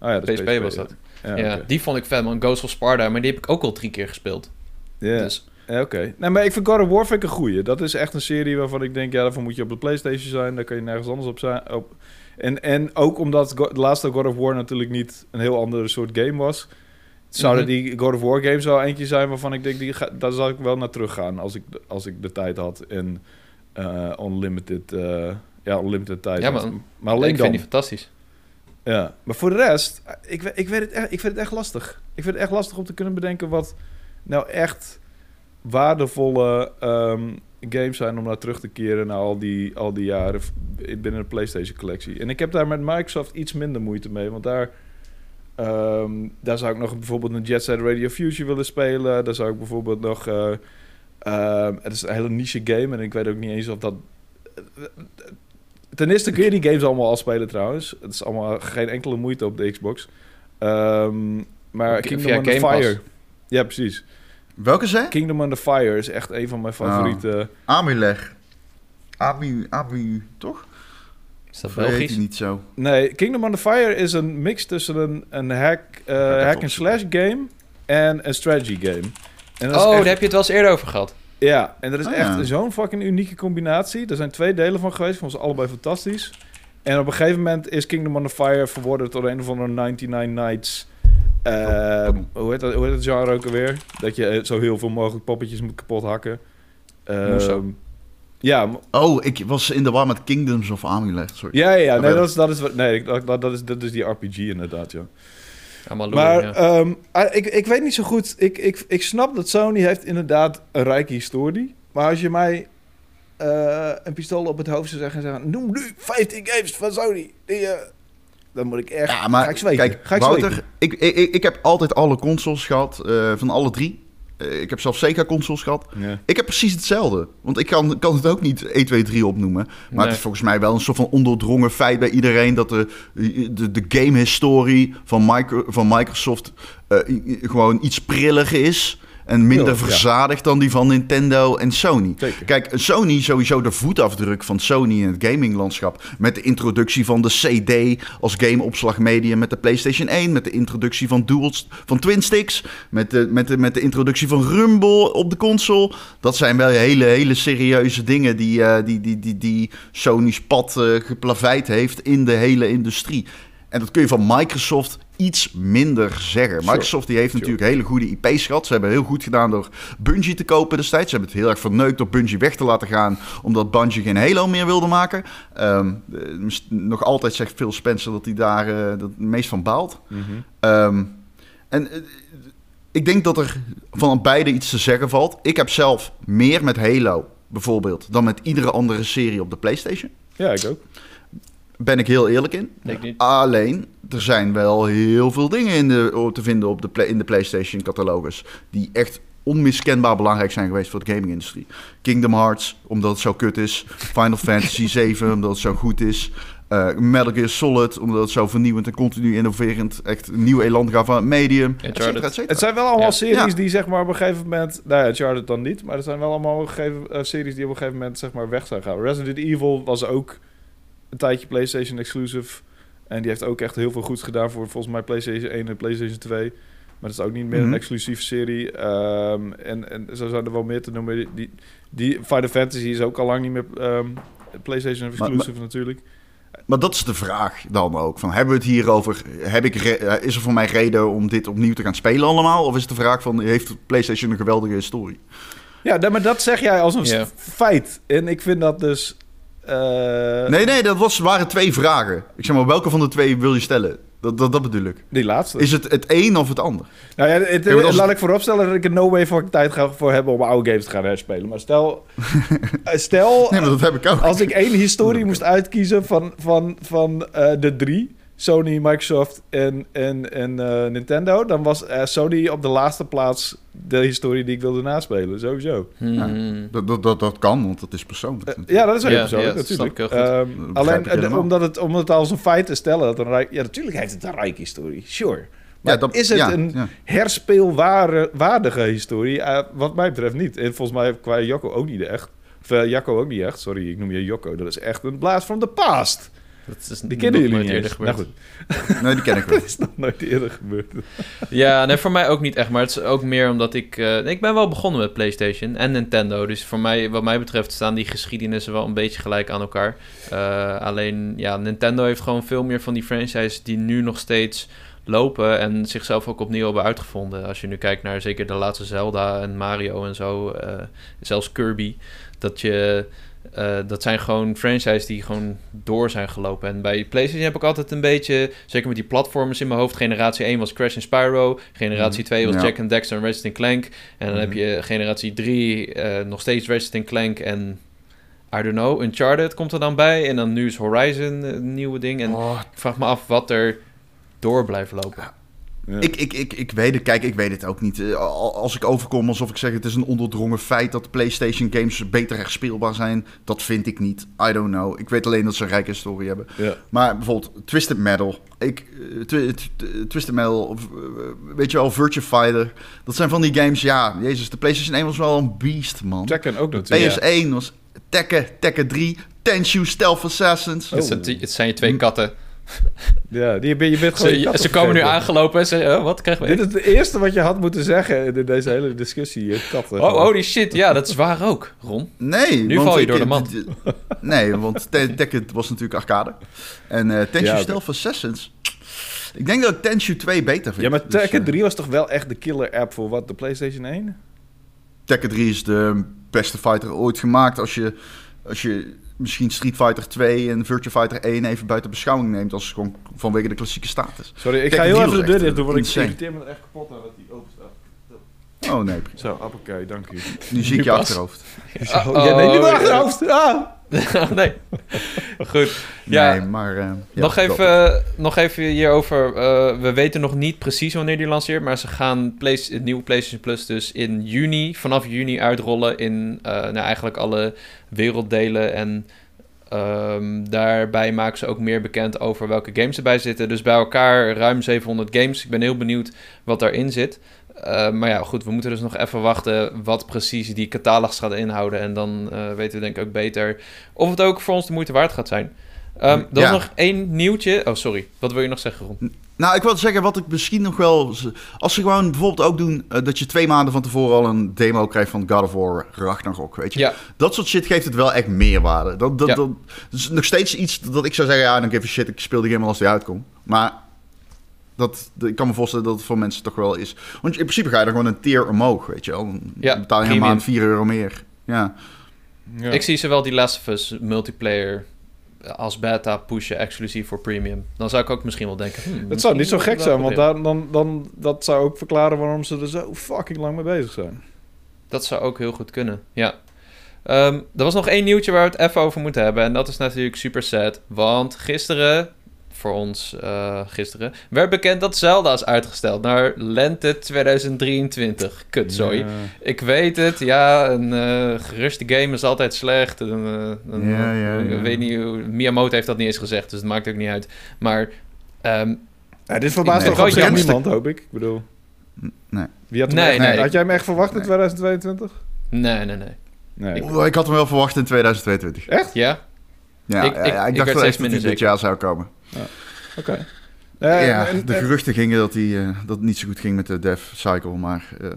Oh ja, dat PSP was dat. Ja, die vond ik vet, man. Ghost of Sparta. Maar die heb ik ook al drie keer gespeeld. Ja. Dus Ja, oké. Nee, maar ik vind God of War vind ik een goeie. Dat is echt een serie waarvan ik denk, ja, daarvoor moet je op de PlayStation zijn. Daar kan je nergens anders op zijn. Op. En, en ook omdat de laatste God of War natuurlijk niet een heel andere soort game was. Zouden Mhm. die God of War games wel eentje zijn waarvan ik denk, die ga, daar zou ik wel naar terug gaan als ik, als ik de tijd had. En eh, unlimited, eh, ja, unlimited tijd. Ja. Maar alleen ik dan. vind die fantastisch. Ja, maar voor de rest, ik, we- ik, weet het echt, ik vind het echt lastig. Ik vind het echt lastig om te kunnen bedenken wat nou echt waardevolle ehm, games zijn om naar terug te keren na al die, al die jaren binnen de PlayStation collectie. En ik heb daar met Microsoft iets minder moeite mee, want daar, ehm, daar zou ik nog bijvoorbeeld een Jet Set Radio Future willen spelen. Daar zou ik bijvoorbeeld nog... eh, ehm, het is een hele niche game en ik weet ook niet eens of dat... Ten eerste kun je die games allemaal al spelen trouwens. Het is allemaal geen enkele moeite op de Xbox. Ehm, maar Kingdom on the Pass. Fire... Ja, precies. Welke zei? Kingdom on the Fire is echt een van mijn favoriete... Amuleg. Amu, Amu, toch? Is dat heet Belgisch? niet zo? Nee, Kingdom on the Fire is een mix tussen een, een hack, eh, even hack and slash game en een strategy game. En dat Oh, echt- daar heb je het wel eens eerder over gehad. Ja, en dat is Ah, echt ja. zo'n fucking unieke combinatie. Er zijn twee delen van geweest, vond ze allebei fantastisch. En op een gegeven moment is Kingdom on the Fire verworden tot een of andere 99 Nights. eh, hoe, heet dat, hoe heet het genre ook alweer? Dat je zo heel veel mogelijk poppetjes moet kapot hakken. Ehm. Ja, Oh, ik was in de war met Kingdoms of Amuleg. Sorry. ja, ja, ja. Nee, dat is, dat is, wat- nee, dat, dat, dat is, dat is die RPG inderdaad, ja. Maar ja. ehm, ah, ik, ik weet niet zo goed. Ik, ik, ik snap dat Sony heeft inderdaad een rijke historie. Maar als je mij eh, een pistool op het hoofd zou zeggen... en zeggen noem nu 15 games van Sony. Die, eh, dan moet ik echt... Ja, maar ga ik zweten. kijk, ga ik Wouter, zweten. ik, ik, ik, ik heb altijd alle consoles gehad, eh, van alle drie. Eh, ik heb zelfs Sega-consoles gehad. Ja. Ik heb precies hetzelfde. Want ik kan, kan het ook niet 1, 2, 3 opnoemen. Maar Nee. het is volgens mij wel een soort van ondoordrongen feit bij iedereen... dat de, de, de game-historie van, micro, van Microsoft eh, gewoon iets prilliger is... en minder ja. verzadigd dan die van Nintendo en Sony. Zeker. Kijk, Sony, sowieso de voetafdruk van Sony in het gaminglandschap. Met de introductie van de CD als gameopslagmedium met de PlayStation 1. Met de introductie van, duals, van Twin Sticks. Met de, met, de, met de introductie van Rumble op de console. Dat zijn wel hele, hele serieuze dingen die, eh, die, die, die, die Sony's pad eh, geplaveid heeft in de hele industrie. En dat kun je van Microsoft iets minder zeggen. Sure. Microsoft die heeft Sure. natuurlijk hele goede IP's gehad. Ze hebben heel goed gedaan door Bungie te kopen destijds. Ze hebben het heel erg verneukt door Bungie weg te laten gaan... omdat Bungie geen Halo meer wilde maken. Ehm, eh, nog altijd zegt Phil Spencer dat hij daar eh, dat het meest van baalt. Ehm, en eh, ik denk dat er van beide iets te zeggen valt. Ik heb zelf meer met Halo bijvoorbeeld dan met iedere andere serie op de PlayStation. Ja, ik ook. Ben ik heel eerlijk in. Ik niet. Alleen, er zijn wel heel veel dingen in de, te vinden op de, play- in de PlayStation-catalogus. die echt onmiskenbaar belangrijk zijn geweest voor de gaming-industrie. Kingdom Hearts, omdat het zo kut is. Final Fantasy 7, omdat het zo goed is. Eh, Metal Gear Solid, omdat het zo vernieuwend en continu innoverend echt een nieuw elan gaf van het medium. et cetera, et cetera. Het zijn wel allemaal Ja. series Ja. die zeg maar op een gegeven moment... Nou ja, Uncharted dan niet. Maar er zijn wel allemaal gegeven, eh, series die op een gegeven moment zeg maar weg zijn gaan. Resident Evil was ook een tijdje PlayStation exclusive. En die heeft ook echt heel veel goeds gedaan voor volgens mij PlayStation 1 en PlayStation 2. Maar dat is ook niet meer Mhm. een exclusieve serie. Ehm, en, en zo zijn er wel meer te noemen. Die, die, Final Fantasy is ook al lang niet meer ehm, PlayStation exclusive natuurlijk. Maar dat is de vraag dan ook. Van, hebben we het hier over? Heb ik eh, is er voor mij reden om dit opnieuw te gaan spelen allemaal? Of is het de vraag van, heeft PlayStation een geweldige historie? Ja, maar dat zeg jij als een feit. En ik vind dat dus... eh, Nee, nee, dat was, waren twee vragen. Ik zeg maar, welke van de twee wil je stellen? Dat, dat, dat bedoel ik. Die laatste. Is het het een of het ander? Nou ja, het, Ja, laat het- ik vooropstellen dat ik er no way voor tijd ga voor hebben om oude games te gaan herspelen. Maar stel, eh, stel Nee, maar dat heb ik ook. als ik één historie moest uitkiezen van, van, van eh, de drie, Sony, Microsoft en, en, en eh, Nintendo, dan was eh, Sony op de laatste plaats de historie die ik wilde naspelen, sowieso. Hmm. Dat, dat, dat, dat kan, want dat is persoonlijk. Eh, ja, dat is Ja, persoonlijk, ja, natuurlijk. Ehm, alleen omdat, het, om het als een feit te stellen, dat een rijk, ja, natuurlijk heeft het een rijke historie, sure. Maar Ja, dat- is het ja, een ja. herspeelwaardige historie? Wat mij betreft niet. En volgens mij qua Jocko ook niet echt. Of Jacco ook niet echt. Sorry, ik noem je Jocko. Dat is echt een blast from the past. Dat is Die kennen jullie nooit niet eerder gebeurd. Nou goed, Nee, die ken ik wel. dat is nog nooit eerder gebeurd. Ja, nee, voor mij ook niet echt. Maar het is ook meer omdat ik... eh, ik ben wel begonnen met PlayStation en Nintendo. Dus voor mij, wat mij betreft, staan die geschiedenissen wel een beetje gelijk aan elkaar. Eh, alleen, ja, Nintendo heeft gewoon veel meer van die franchises die nu nog steeds lopen en zichzelf ook opnieuw hebben uitgevonden. Als je nu kijkt naar zeker de laatste Zelda en Mario en zo, eh, zelfs Kirby, dat je... eh, dat zijn gewoon franchises die gewoon door zijn gelopen. En bij PlayStation heb ik altijd een beetje, zeker met die platformers in mijn hoofd. Generatie 1 was Crash en Spyro. Generatie 2 was Ja. Jack and Dexter en Ratchet Clank. En dan heb je generatie 3 eh, nog steeds Ratchet Clank en... I don't know, Uncharted komt er dan bij. En dan nu is Horizon een nieuwe ding. En Oh, ik vraag me af wat er door blijft lopen. Ja. Ik, ik, ik, ik weet het, kijk, ik weet het ook niet. Eh, al- Als ik overkom alsof ik zeg het is een onderdrongen feit dat de PlayStation games beter herspeelbaar zijn, dat vind ik niet. I don't know. Ik weet alleen dat ze een rijke historie hebben. Ja. Maar bijvoorbeeld Twisted Metal. Ik, eh, twi- tw- Twisted Metal, of, eh, weet je wel, Virtua Fighter. Dat zijn van die games, ja, jezus, de PlayStation 1 was wel een beast, man. Tekken ook natuurlijk. PS1 was Tekken, Tekken 3, Tenchu, Stealth Assassins. Oh. Het, zijn- het zijn je twee katten. Ja, die, je bent- je bent gewoon je Ze, ze komen nu aangelopen en zeggen, oh, wat krijgen we? Dit is het eerste wat je had moeten zeggen in deze hele discussie. je Katten. Oh, holy shit. Ja, dat is waar ook, Ron. Nee, Nu want val je door de d- Nee, want Te- Tekken was natuurlijk arcade. En eh Tenchu Ja, oké. Stealth Assassins. Ik denk dat ik Tenchu 2 beter vind. Ja, maar Dus, Tekken eh, 3 was toch wel echt de killer app voor wat? De PlayStation 1? Tekken 3 is de beste fighter ooit gemaakt. Als je, als je misschien Street Fighter 2 en Virtua Fighter 1 even buiten beschouwing neemt. Als gewoon vanwege de klassieke status. Sorry, ik ga heel 3 even de deur dicht doen, want ik insane. irriteer me er echt kapot aan dat die open staat. Oh nee, prima. Zo, appelkei, dank u. nu zie ik je achterhoofd. Oh, ja, oh, mijn ja. achterhoofd. Ah! nee. Goed. Ja, Nee, maar... eh, ja, nog, even, nog even hierover. eh, we weten nog niet precies wanneer die lanceert. Maar ze gaan het nieuwe PlayStation Plus dus in juni, vanaf juni uitrollen in eh, nou, eigenlijk alle werelddelen. En ehm, daarbij maken ze ook meer bekend over welke games erbij zitten. Dus bij elkaar ruim 700 games. Ik ben heel benieuwd wat daarin zit. Eh, maar ja, goed, we moeten dus nog even wachten wat precies die catalogus gaat inhouden. En dan eh, weten we denk ik ook beter of het ook voor ons de moeite waard gaat zijn. Er Ja. was nog één nieuwtje. Oh, sorry. Wat wil je nog zeggen, Ron? Nou, ik wil zeggen, wat ik misschien nog wel... Als ze gewoon bijvoorbeeld ook doen... eh, dat je twee maanden van tevoren al een demo krijgt van God of War Ragnarok, weet je. Ja, Dat soort shit geeft het wel echt meerwaarde. Dat, dat, Ja. dat, dat is nog steeds iets dat ik zou zeggen... Ja, dan give a shit, ik speel die game al als die uitkomt. Maar Dat, dat- ik kan me voorstellen dat het voor mensen toch wel is. Want in principe ga je er gewoon een tier omhoog, weet je wel. Dan Ja, betaal je een maand 4 euro meer. Ja. Ja. Ik zie ze wel die Last of Us multiplayer als beta pushen exclusief voor premium. Dan zou ik ook misschien wel denken... hmm, Het zou niet zo gek zijn, want daar, dan, dan, dat zou ook verklaren waarom ze er zo fucking lang mee bezig zijn. Dat zou ook heel goed kunnen, ja. Ehm, er was nog één nieuwtje waar we het even over moeten hebben. En dat is natuurlijk super sad. Want gisteren, voor ons eh, gisteren, werd bekend dat Zelda is uitgesteld naar lente 2023. Kutzooi. Ja. Ik weet het, ja, een eh, geruste game is altijd slecht. Een, eh, een- Ja, ja, Ik weet niet, hoe- Miyamoto heeft dat niet eens gezegd, dus het maakt ook niet uit. Maar ehm, Ja, dit verbaast toch jammer. niemand, hoop ik. Ik bedoel... Nee. Wie had, hem Nee, echt- nee. had jij hem echt verwacht in Nee. 2022? nee, nee, nee. Nee. Oeh, Ik had hem wel verwacht in 2022. Echt? Ja? Ja, Ik- ja, ik- ja, ik, ik werd dacht wel echt dat minder hij dit zeker. jaar zou komen. Oké. Eh, ja, en- de en- geruchten gingen dat, hij, eh, dat het niet zo goed ging met de dev cycle, maar... eh,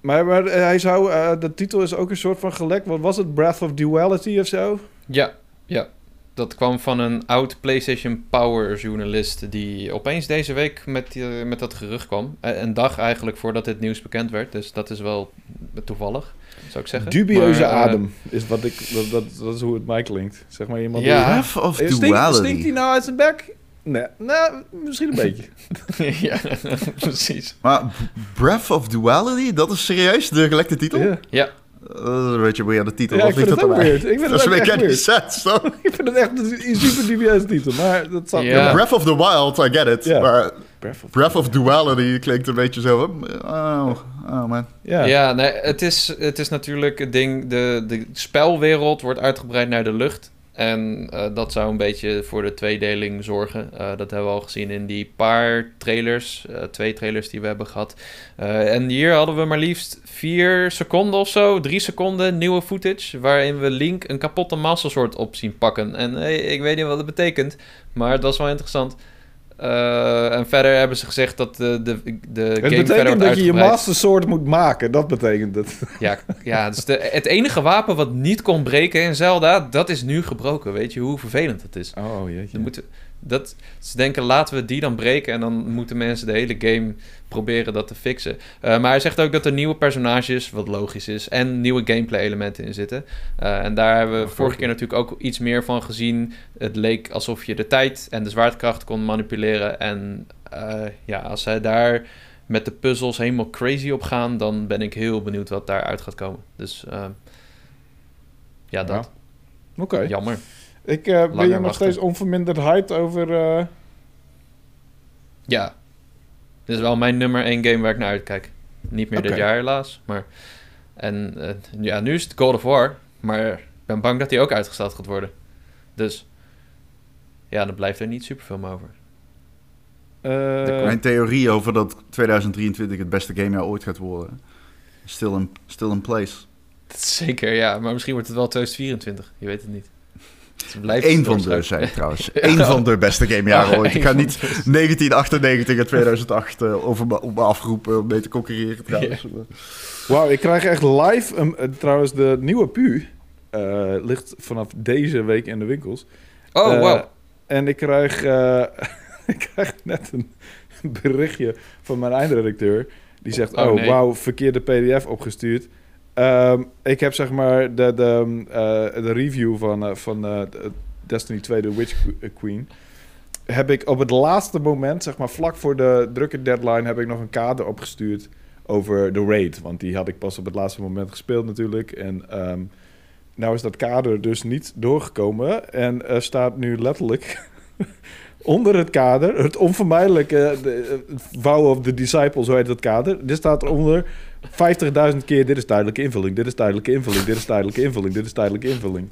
Maar, maar eh, hij zou, eh, de titel is ook een soort van gelekt. Wat was het? Breath of Duality of zo? Ja, ja. Dat kwam van een oud PlayStation Power journalist die opeens deze week met, die- met dat gerucht kwam. Eh, Een dag eigenlijk voordat dit nieuws bekend werd. Dus dat is wel toevallig, zou ik zeggen. Dubieuze Maar, eh, adem is wat ik, dat, dat, dat is hoe het mij klinkt. Zeg maar iemand Ja. die... Breath of Eh, Duality. stinkt hij nou uit zijn bek? Nee, nou, misschien een beetje. ja, precies. Maar Breath of Duality, dat is serieus de gelekte titel? Ja, Ja, Dat is een beetje weer de titel. ja of ik vind het ook weird. Ik vind Dat het echt weird. sense? Ik vind het echt een super dubieuze titel, maar dat zal... Breath of the Wild, I get it. Maar Breath of- Breath of Duality klinkt een beetje zo... Oh, oh man. Ja. Ja, nee, het is, het is natuurlijk het ding. De, de spelwereld wordt uitgebreid naar de lucht. En eh, dat zou een beetje voor de tweedeling zorgen. Eh, dat hebben we al gezien in die paar trailers. eh, twee trailers die we hebben gehad. Eh, en hier hadden we maar liefst vier seconden of zo. Drie seconden nieuwe footage. Waarin we Link een kapotte Master Sword op zien pakken. En hey, ik weet niet wat het betekent. Maar het was wel interessant. Eh, en verder hebben ze gezegd dat de, de, de Het game betekent dat je je. Master Sword moet maken. Dat betekent het. Ja, ja dus de, het enige wapen wat niet kon breken in Zelda, dat is nu gebroken. Weet je hoe vervelend dat is? Oh, jeetje. Dan moeten, dat, ze denken, laten we die dan breken en dan moeten mensen de hele game proberen dat te fixen. Eh, maar hij zegt ook dat er nieuwe personages, wat logisch is, en nieuwe gameplay elementen in zitten. Eh, en daar hebben we vorige keer natuurlijk ook iets meer van gezien. Het leek alsof je de tijd en de zwaartekracht kon manipuleren. En eh, ja, als zij daar met de puzzels helemaal crazy op gaan, dan ben ik heel benieuwd wat daaruit gaat komen. Dus ja, dat. Oké. Jammer. Ik eh, ben je nog wachten. steeds onverminderd hyped over... eh, Ja. Dit is wel mijn nummer één game waar ik naar uitkijk. Niet meer dit jaar helaas, maar... En eh, ja, nu is het God of War, maar ik ben bang dat die ook uitgesteld gaat worden. Dus... Ja, dan blijft er niet superveel meer over. eh, Mijn theorie over dat 2023 het beste gamejaar ooit gaat worden. Still in, still in place. Zeker, ja. Maar misschien wordt het wel 2024. Je weet het niet. Het blijft Eén van de, zei ik trouwens. Eén van de beste gamejaren ooit. Ik ga niet van de- 1998 en 2008 eh, over me, op me afroepen om mee te concurreren trouwens. Wauw, ik krijg echt live... een- eh, trouwens, de nieuwe pu eh, ligt vanaf deze week in de winkels. Oh, wow. En ik krijg, eh, ik krijg net een berichtje van mijn eindredacteur. Die zegt, Oh, oh, nee. wauw, verkeerde pdf opgestuurd. Ehm, ik heb zeg maar de, de, eh, de review van, eh, van eh, Destiny 2, The Witch Queen... heb ik op het laatste moment, zeg maar vlak voor de drukke deadline... heb ik nog een kader opgestuurd over de raid. Want die had ik pas op het laatste moment gespeeld natuurlijk. En ehm, nou is dat kader dus niet doorgekomen. En staat nu letterlijk onder het kader... het onvermijdelijke de, eh, Vow of the Disciple, zo heet dat kader. Dit staat eronder 50.000 keer... dit is tijdelijke invulling, dit is tijdelijke invulling... dit is tijdelijke invulling, dit is tijdelijke invulling.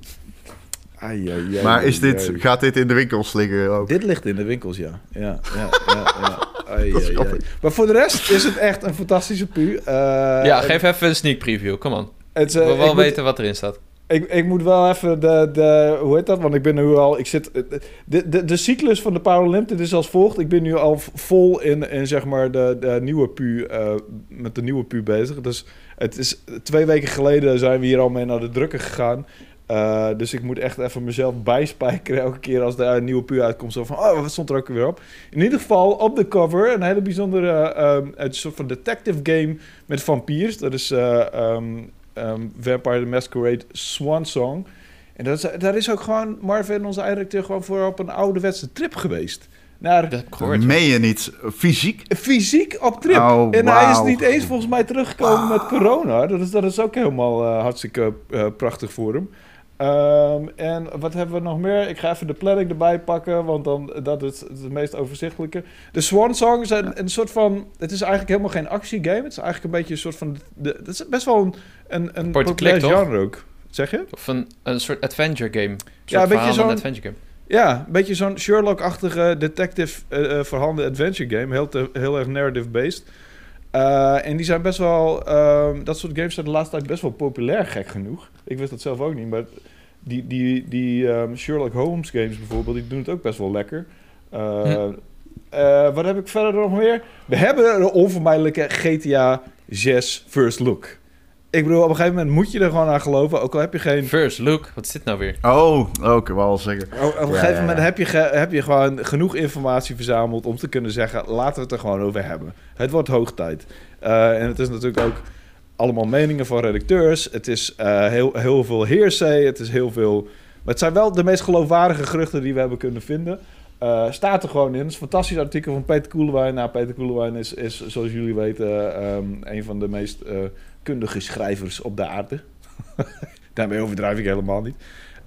Ai, ai, ai, Maar is dit, ai. gaat dit in de winkels liggen ook? Dit ligt in de winkels, ja. Ja, ja, ja. ja. Dat is. Maar voor de rest is het echt een fantastische pu. Eh, ja, geef even een sneak preview. Come on. is, We eh, willen wel moet- weten wat erin staat. Ik, ik moet wel even de, de... Hoe heet dat? Want ik ben nu al... Ik zit, de, de, de cyclus van de Paralympics is als volgt. Ik ben nu al vol in, in zeg maar de, de nieuwe pu... eh, met de nieuwe pu bezig. Dus het is... Twee weken geleden zijn we hier al mee naar de drukker gegaan. Eh, dus ik moet echt even mezelf bijspijkeren elke keer als er een nieuwe pu uitkomt. Zo van, oh, wat stond er ook weer op? In ieder geval op de cover een hele bijzondere, ehm, een soort van detective game met vampiers. Dat is eh, ehm, ehm, Vampire the Masquerade Swan Song. En dat is, daar is ook gewoon Marvin, onze eindredacteur, gewoon voor op een ouderwetse trip geweest. Naar Dat gehoord. Meen je niet? Fysiek? fysiek op trip. Oh, en hij is niet eens volgens mij teruggekomen met corona. Dat is, dat is ook helemaal eh, hartstikke eh, prachtig voor hem. Ehm, en wat hebben we nog meer? Ik ga even de planning erbij pakken, want dan, dat is het meest overzichtelijke. De Swan Song is een, een soort van... Het is eigenlijk helemaal geen actiegame. Het is eigenlijk een beetje een soort van... De, het is best wel een, een, een populair genre ook. Zeg je? Of een, een soort adventure game. Een Ja, een beetje zo'n- adventure game. Ja, een beetje zo'n Sherlock-achtige detective eh eh, verhaalde adventure game. Heel, te- heel erg narrative-based. Eh, en die zijn best wel... ehm, dat soort games zijn de laatste tijd best wel populair, gek genoeg. Ik wist dat zelf ook niet, maar die, die, die ehm, Sherlock Holmes games bijvoorbeeld, die doen het ook best wel lekker. Eh, Hm. eh, wat heb ik verder nog meer? We hebben een onvermijdelijke GTA 6 First Look. Ik bedoel, op een gegeven moment moet je er gewoon aan geloven, ook al heb je geen... First look, wat is dit nou weer? Oh, wil wel zeggen. Oh, Op een Ja, gegeven ja, moment ja. heb je, ge- heb je gewoon genoeg informatie verzameld om te kunnen zeggen: laten we het er gewoon over hebben. Het wordt hoog tijd. Eh, en het is natuurlijk ook allemaal meningen van redacteurs. Het is eh, heel, heel veel hearsay. Het is heel veel. Maar het zijn wel de meest geloofwaardige geruchten die we hebben kunnen vinden. Eh, staat er gewoon in. Het is een fantastisch artikel van Peter Koelewijn. Nou, Peter Koelewijn is, is, zoals jullie weten, ehm, een van de meest eh, kundige schrijvers op de aarde. Daarmee overdrijf ik helemaal niet.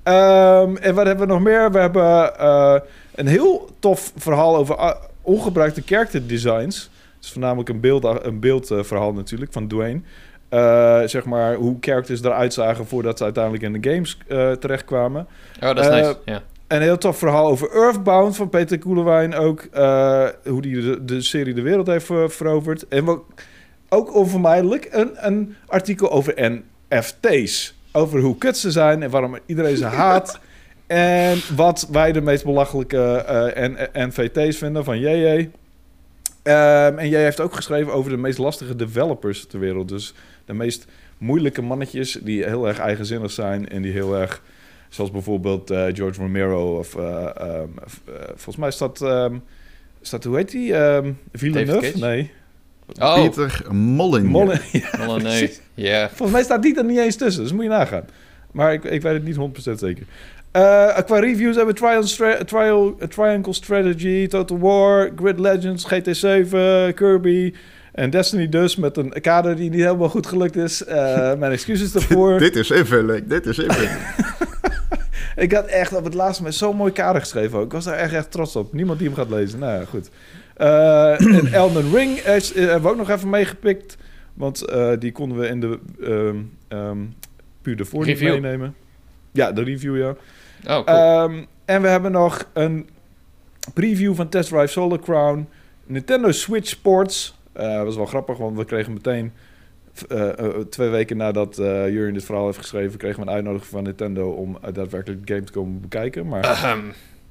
Ehm, en wat hebben we nog meer? We hebben eh, een heel tof verhaal over ah, ongebruikte character designs. Het is voornamelijk een, beeld, een beeldverhaal natuurlijk van Dwayne. Eh, zeg maar hoe characters eruit zagen voordat ze uiteindelijk in de games eh, terechtkwamen. Oh, dat is nice. Ja. Een heel tof verhaal over Earthbound van Peter Koelewijn ook. hoe die de, de serie de wereld heeft veroverd. En wat, ook onvermijdelijk een, een artikel over NFT's. Over hoe kut ze zijn en waarom iedereen ze haat. En wat wij de meest belachelijke eh, N- NVT's vinden van JJ. Ehm, en jij heeft ook geschreven over de meest lastige developers ter wereld. Dus de meest moeilijke mannetjes die heel erg eigenzinnig zijn en die heel erg, zoals bijvoorbeeld eh, George Romero of eh, ehm, eh, volgens mij is dat, ehm, is dat hoe heet die? Ehm Villeneuve? Nee. Oh, Pieter Molyneux. Molle- ja, nee. precies. Ja. Volgens mij staat die er niet eens tussen, dus moet je nagaan. Maar ik, ik weet het niet 100% zeker. Eh, qua reviews hebben we Trial, Stra- Trial, eh, Triangle Strategy, Total War, Grid Legends, GT7, Kirby en Destiny dus met een kader die niet helemaal goed gelukt is. Eh, mijn excuses daarvoor. dit is invulling, dit is invulling. ik had echt op het laatste moment zo'n mooi kader geschreven ook. Ik was daar echt, echt trots op. Niemand die hem gaat lezen. Nou ja, goed. Eh, en Elden Ring is, eh, hebben we ook nog even meegepikt. Want eh, die konden we in de ehm ehm puur niet Review. meenemen. Ja, de review, ja. Oh, cool. Ehm, en we hebben nog een preview van Test Drive Solar Crown. Nintendo Switch Sports. Dat was wel grappig, want we kregen meteen... twee weken nadat eh Jurjen dit verhaal heeft geschreven... kregen we een uitnodiging van Nintendo... om uh, daadwerkelijk de game te komen bekijken. Maar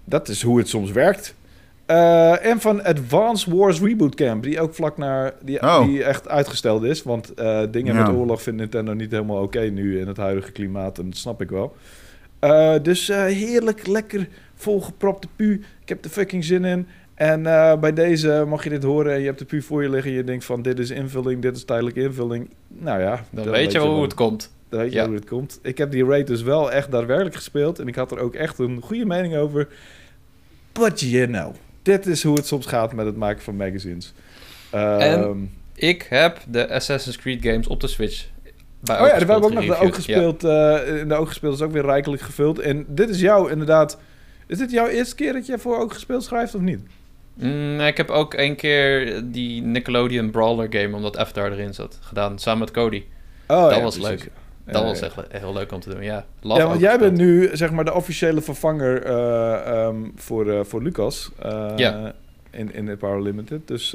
dat is hoe het soms werkt. Eh, en van Advance Wars Reboot Camp, die ook vlak naar die, Oh. die echt uitgesteld is. Want eh, dingen Ja. met oorlog vindt Nintendo niet helemaal oké nu in het huidige klimaat. En dat snap ik wel. Eh, dus eh, heerlijk, lekker volgepropte pu. Ik heb er fucking zin in. En eh, bij deze mag je dit horen en je hebt de pu voor je liggen. En je denkt van dit is invulling, dit is tijdelijke invulling. Nou ja. Dan weet je wel hoe het komt. Dan weet je Ja. hoe het komt. Ik heb die raid dus wel echt daadwerkelijk gespeeld. En ik had er ook echt een goede mening over. But you know. Dit is hoe het soms gaat met het maken van magazines. Ehm, En? Ik heb de Assassin's Creed games op de Switch. Bij oh ja, we hebben ook nog de ook gespeeld. eh, in de ook gespeeld is ook weer rijkelijk gevuld. En dit is jou inderdaad... Is dit jouw eerste keer dat je voor ook gespeeld schrijft of niet? Ja. Mm, ik heb ook één keer die Nickelodeon Brawler game, omdat Avatar erin zat, gedaan. Samen met Cody. Oh, Dat was precies. leuk. Ja, Dat ja, was ja. echt heel leuk om te doen, ja. Ja, want jij bent nu zeg maar de officiële vervanger eh, ehm, voor, eh, voor Lucas. eh, Ja. In, in de Power Limited. Dus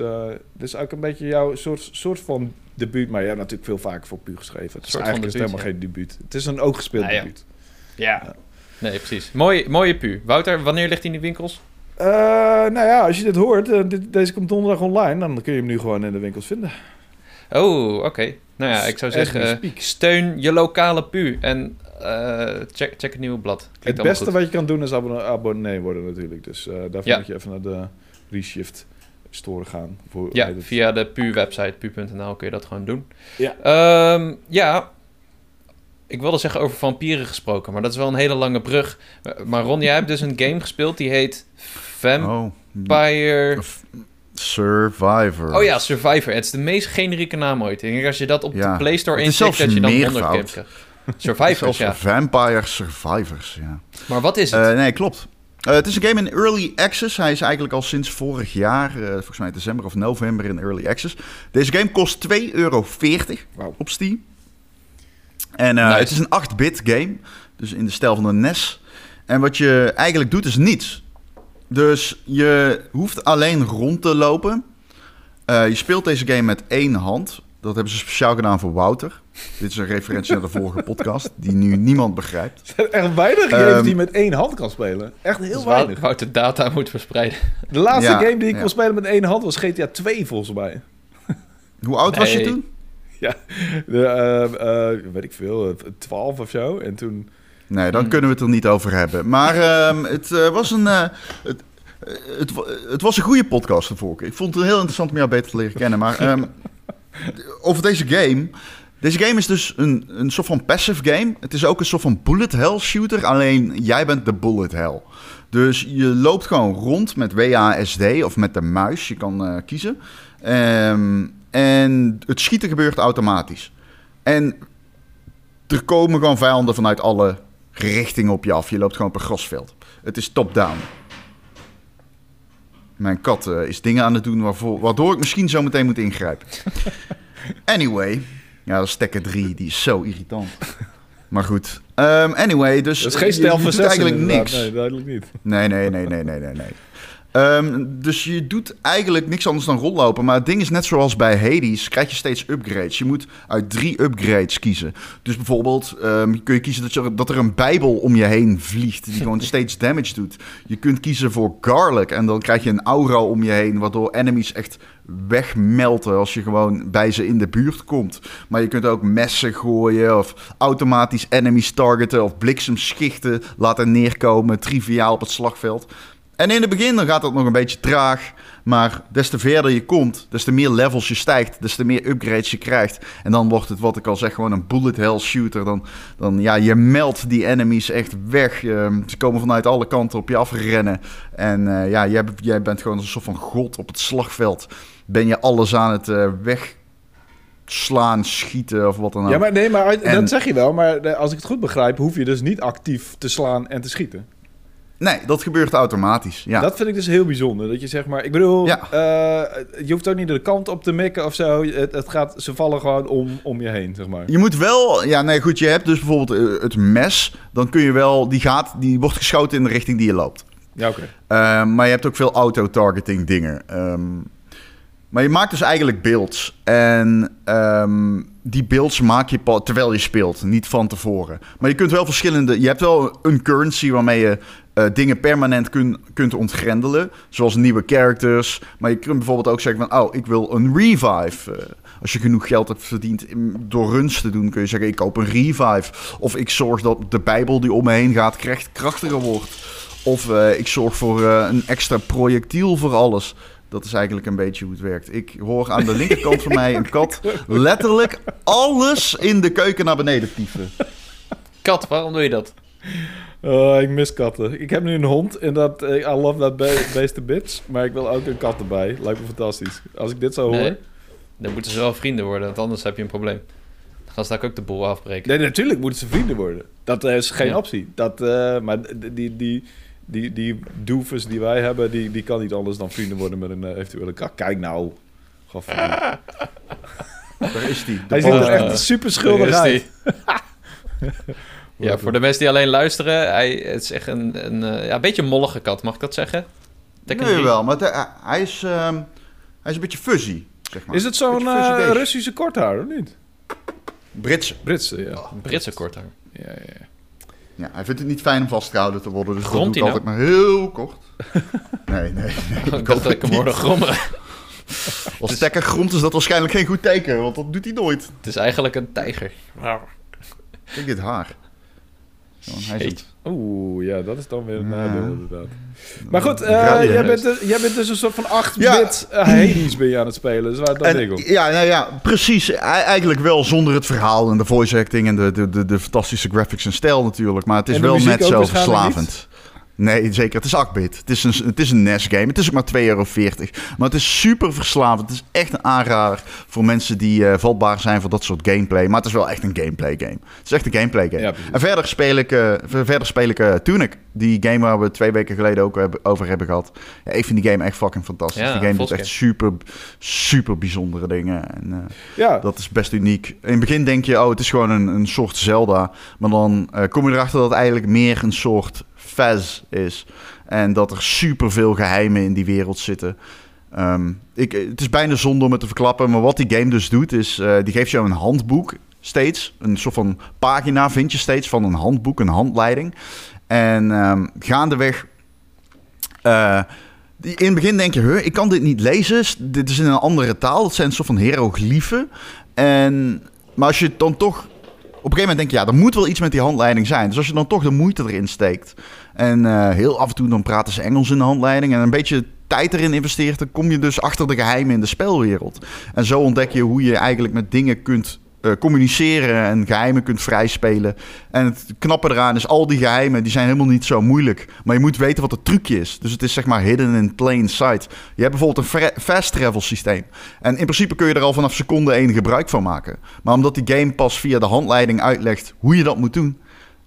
dit is ook een beetje jouw soort, soort van debuut. Maar jij hebt natuurlijk veel vaker voor Pu geschreven. Het is Soort eigenlijk is helemaal geen debuut. Het is een ook gespeeld Nou ja. debuut. Ja. Nee, precies. Mooi, mooie pu. Wouter, wanneer ligt hij in de winkels? Eh, nou ja, als je dit hoort, eh, dit, deze komt donderdag online. Dan kun je hem nu gewoon in de winkels vinden. Oh, oké. Nou ja, ik zou zeggen, steun je lokale pu. En eh, check, check het nieuwe blad. Klinkt Het beste goed. wat je kan doen is abonne- abonnee worden natuurlijk. Dus eh, daarvoor Ja. moet je even naar de Reshift store gaan. Voor, Ja, het? via de PU-website, pu.nl, kun je dat gewoon doen. Ja. Ehm, ja, ik wilde zeggen over vampieren gesproken, maar dat is wel een hele lange brug. Eh, Maar Ron, jij hebt dus een game gespeeld die heet Vampire... Oh, Survivor. Oh ja, Survivor. Het is de meest generieke naam ooit. Ik denk als je dat op Ja. de Play Store intikt, zelfs dat je dan meervoud. 100 games krijgt. Survivors, Zelfs ja. Vampire Survivors, ja. Maar wat is het? Eh, nee, klopt. Eh, het is een game in early access. Hij is eigenlijk al sinds vorig jaar, eh, volgens mij december of november in early access. Deze game kost 2,40 euro Wauw. op Steam. En Nice. het is een 8-bit game, dus in de stijl van een NES. En wat je eigenlijk doet is niets. Dus je hoeft alleen rond te lopen. Eh, je speelt deze game met één hand. Dat hebben ze speciaal gedaan voor Wouter. Dit is een referentie naar de vorige podcast, die nu niemand begrijpt. Er zijn echt weinig games Ehm, die met één hand kan spelen. Echt heel Dus weinig. Wout- Wouter data moet verspreiden. De laatste Ja, game die ik ja. kon spelen met één hand was GTA 2 volgens mij. Hoe oud was je toen? De, eh, eh, weet ik veel, eh, 12 of zo. En toen... Nee, dan Hmm. kunnen we het er niet over hebben. Maar ehm, het eh, was een. eh, het, het, wa- het was een goede podcast keer. Ik vond het heel interessant om jou beter te leren kennen. Maar ehm, over deze game. Deze game is dus een, een soort van passive game. Het is ook een soort van bullet hell shooter. Alleen jij bent de bullet hell. Dus je loopt gewoon rond met WASD of met de muis. Je kan eh, kiezen. Ehm, en het schieten gebeurt automatisch. En er komen gewoon vijanden vanuit alle richtingen op je af. Je loopt gewoon op een grasveld. Het is top-down. Mijn kat eh, is dingen aan het doen waarvoor, waardoor ik misschien zo meteen moet ingrijpen. Anyway. Ja, dat is Tekken 3. Die is zo irritant. Maar goed. Ehm, anyway, dus... Dat is geen zes eigenlijk niks. Nee, duidelijk niet. Nee, nee, nee, nee, nee, nee, nee. Ehm, dus je doet eigenlijk niks anders dan rondlopen. Maar het ding is net zoals bij Hades, krijg je steeds upgrades. Je moet uit drie upgrades kiezen. Dus bijvoorbeeld ehm, kun je kiezen dat, je, dat er een bijbel om je heen vliegt... die gewoon steeds damage doet. Je kunt kiezen voor garlic en dan krijg je een aura om je heen... waardoor enemies echt wegmelten als je gewoon bij ze in de buurt komt. Maar je kunt ook messen gooien of automatisch enemies targeten... of bliksemschichten laten neerkomen, triviaal op het slagveld... En in het begin dan gaat dat nog een beetje traag. Maar des te verder je komt, des te meer levels je stijgt, des te meer upgrades je krijgt. En dan wordt het, wat ik al zeg, gewoon een bullet hell shooter. Dan, dan ja, je meldt die enemies echt weg. Ze komen vanuit alle kanten op je afrennen. En eh, ja, jij, jij bent gewoon een soort van god op het slagveld. Ben je alles aan het eh, wegslaan, schieten of wat dan ook. Ja, maar nee, maar En- dat zeg je wel. Maar als ik het goed begrijp, hoef je dus niet actief te slaan en te schieten. Nee, dat gebeurt automatisch. Ja. Dat vind ik dus heel bijzonder. Dat je zeg maar, ik bedoel, Ja. eh, je hoeft ook niet de kant op te mikken of zo. Het, het gaat, ze vallen gewoon om, om je heen, zeg maar. Je moet wel, ja, nee, goed. Je hebt dus bijvoorbeeld eh, het mes. Dan kun je wel, die gaat, die wordt geschoten in de richting die je loopt. Ja, oké. Ehm, maar je hebt ook veel auto-targeting dingen. Ehm, maar je maakt dus eigenlijk beelds. En ehm, die beelds maak je terwijl je speelt, niet van tevoren. Maar je kunt wel verschillende. Je hebt wel een currency waarmee je eh, dingen permanent kun, kunt ontgrendelen. Zoals nieuwe characters. Maar je kunt bijvoorbeeld ook zeggen van, oh, ik wil een revive. Eh, als je genoeg geld hebt verdiend door runs te doen, kun je zeggen, ik koop een revive. Of ik zorg dat de Bijbel die om me heen gaat kracht, krachtiger wordt. Of eh, ik zorg voor een extra projectiel voor alles. Dat is eigenlijk een beetje hoe het werkt. Ik hoor aan de linkerkant van mij een kat letterlijk alles in de keuken naar beneden tyfen. Kat, waarom doe je dat? Oh, ik mis katten. Ik heb nu een hond en dat, eh, I love that be beest a bits. Maar ik wil ook een kat erbij. Lijkt me fantastisch. Als ik dit zo Nee. hoor. Dan moeten ze wel vrienden worden, want anders heb je een probleem. Dan gaan ze daar ook de boel afbreken. Nee, natuurlijk moeten ze vrienden worden. Dat eh, is geen Ja. optie. Dat, eh, maar die, die, die, die doofus die wij hebben, die, die kan niet anders dan vrienden worden met een eh, eventuele kat. Kijk nou. Gadverdamme. Daar is die. Hij ziet er Oh. echt super schuldig uit. Ja, voor de mensen die alleen luisteren, hij het is echt een, een, eh, ja, een beetje een mollige kat, mag ik dat zeggen? Tekken Nee, wel, maar het- hij, is, ehm, hij is een beetje fuzzy, zeg maar. Is het zo'n eh, beest. Russische korthaar, of niet? Britse. Britse, ja. Een Britse korthaar. ja, ja, ja. Ja, hij vindt het niet fijn om vastgehouden te worden, dus Gromt dat doe ik hij altijd maar heel kort. Nee, nee, nee. Ik hoop dacht dat ik het hem hoorde grommen. Als Tekker gromt is dat waarschijnlijk geen goed teken, want dat doet hij nooit. Het is eigenlijk een tijger. Kijk dit haar. Gewoon, hij. Oeh, ja, dat is dan weer een Ja. nadeel inderdaad. Maar goed, eh, Ja, ja. jij, bent, dus- jij bent dus een soort van 8-bit Ja. eh, Hades ben je aan het spelen. Dus dat En, ja, nou ja, precies. Eigenlijk wel zonder het verhaal en de voice acting en de, de, de, de fantastische graphics en stijl natuurlijk. Maar het is wel net zo verslavend. Nee, zeker. Het is 8-bit. Het is een, het is een NES-game. Het is ook maar 2,40 euro. Maar het is super verslavend. Het is echt een aanrader voor mensen die eh, vatbaar zijn voor dat soort gameplay. Maar het is wel echt een gameplay game. Het is echt een gameplay game. Ja, precies. en verder speel ik, eh, ver- verder speel ik eh, Tunic. Die game waar we twee weken geleden ook hebben- over hebben gehad. Ja, ik vind die game echt fucking fantastisch. Ja, die game doet echt super, super bijzondere dingen. En, Ja, dat is best uniek. In het begin denk je, oh, het is gewoon een, een soort Zelda. Maar dan kom je erachter dat het eigenlijk meer een soort Fez is. En dat er superveel geheimen in die wereld zitten. Ehm, ik, het is bijna zonde om het te verklappen. Maar wat die game dus doet, is... eh, die geeft jou een handboek steeds. Een soort van pagina vind je steeds van een handboek, een handleiding. En ehm, gaandeweg... die- in het begin denk je, huh, ik kan dit niet lezen. Dit is in een andere taal. Het zijn een soort van hieroglyphen. En, maar als je het dan toch... Op een gegeven moment denk je, ja, er moet wel iets met die handleiding zijn. Dus als je dan toch de moeite erin steekt... en eh, heel af en toe dan praten ze Engels in de handleiding... en een beetje tijd erin investeert... dan kom je dus achter de geheimen in de spelwereld. En zo ontdek je hoe je eigenlijk met dingen kunt eh, communiceren... en geheimen kunt vrijspelen. En het knappe eraan is, al die geheimen... die zijn helemaal niet zo moeilijk. Maar je moet weten wat het trucje is. Dus het is zeg maar hidden in plain sight. Je hebt bijvoorbeeld een fast travel systeem. En in principe kun je er al vanaf seconde 1 gebruik van maken. Maar omdat die game pas via de handleiding uitlegt hoe je dat moet doen,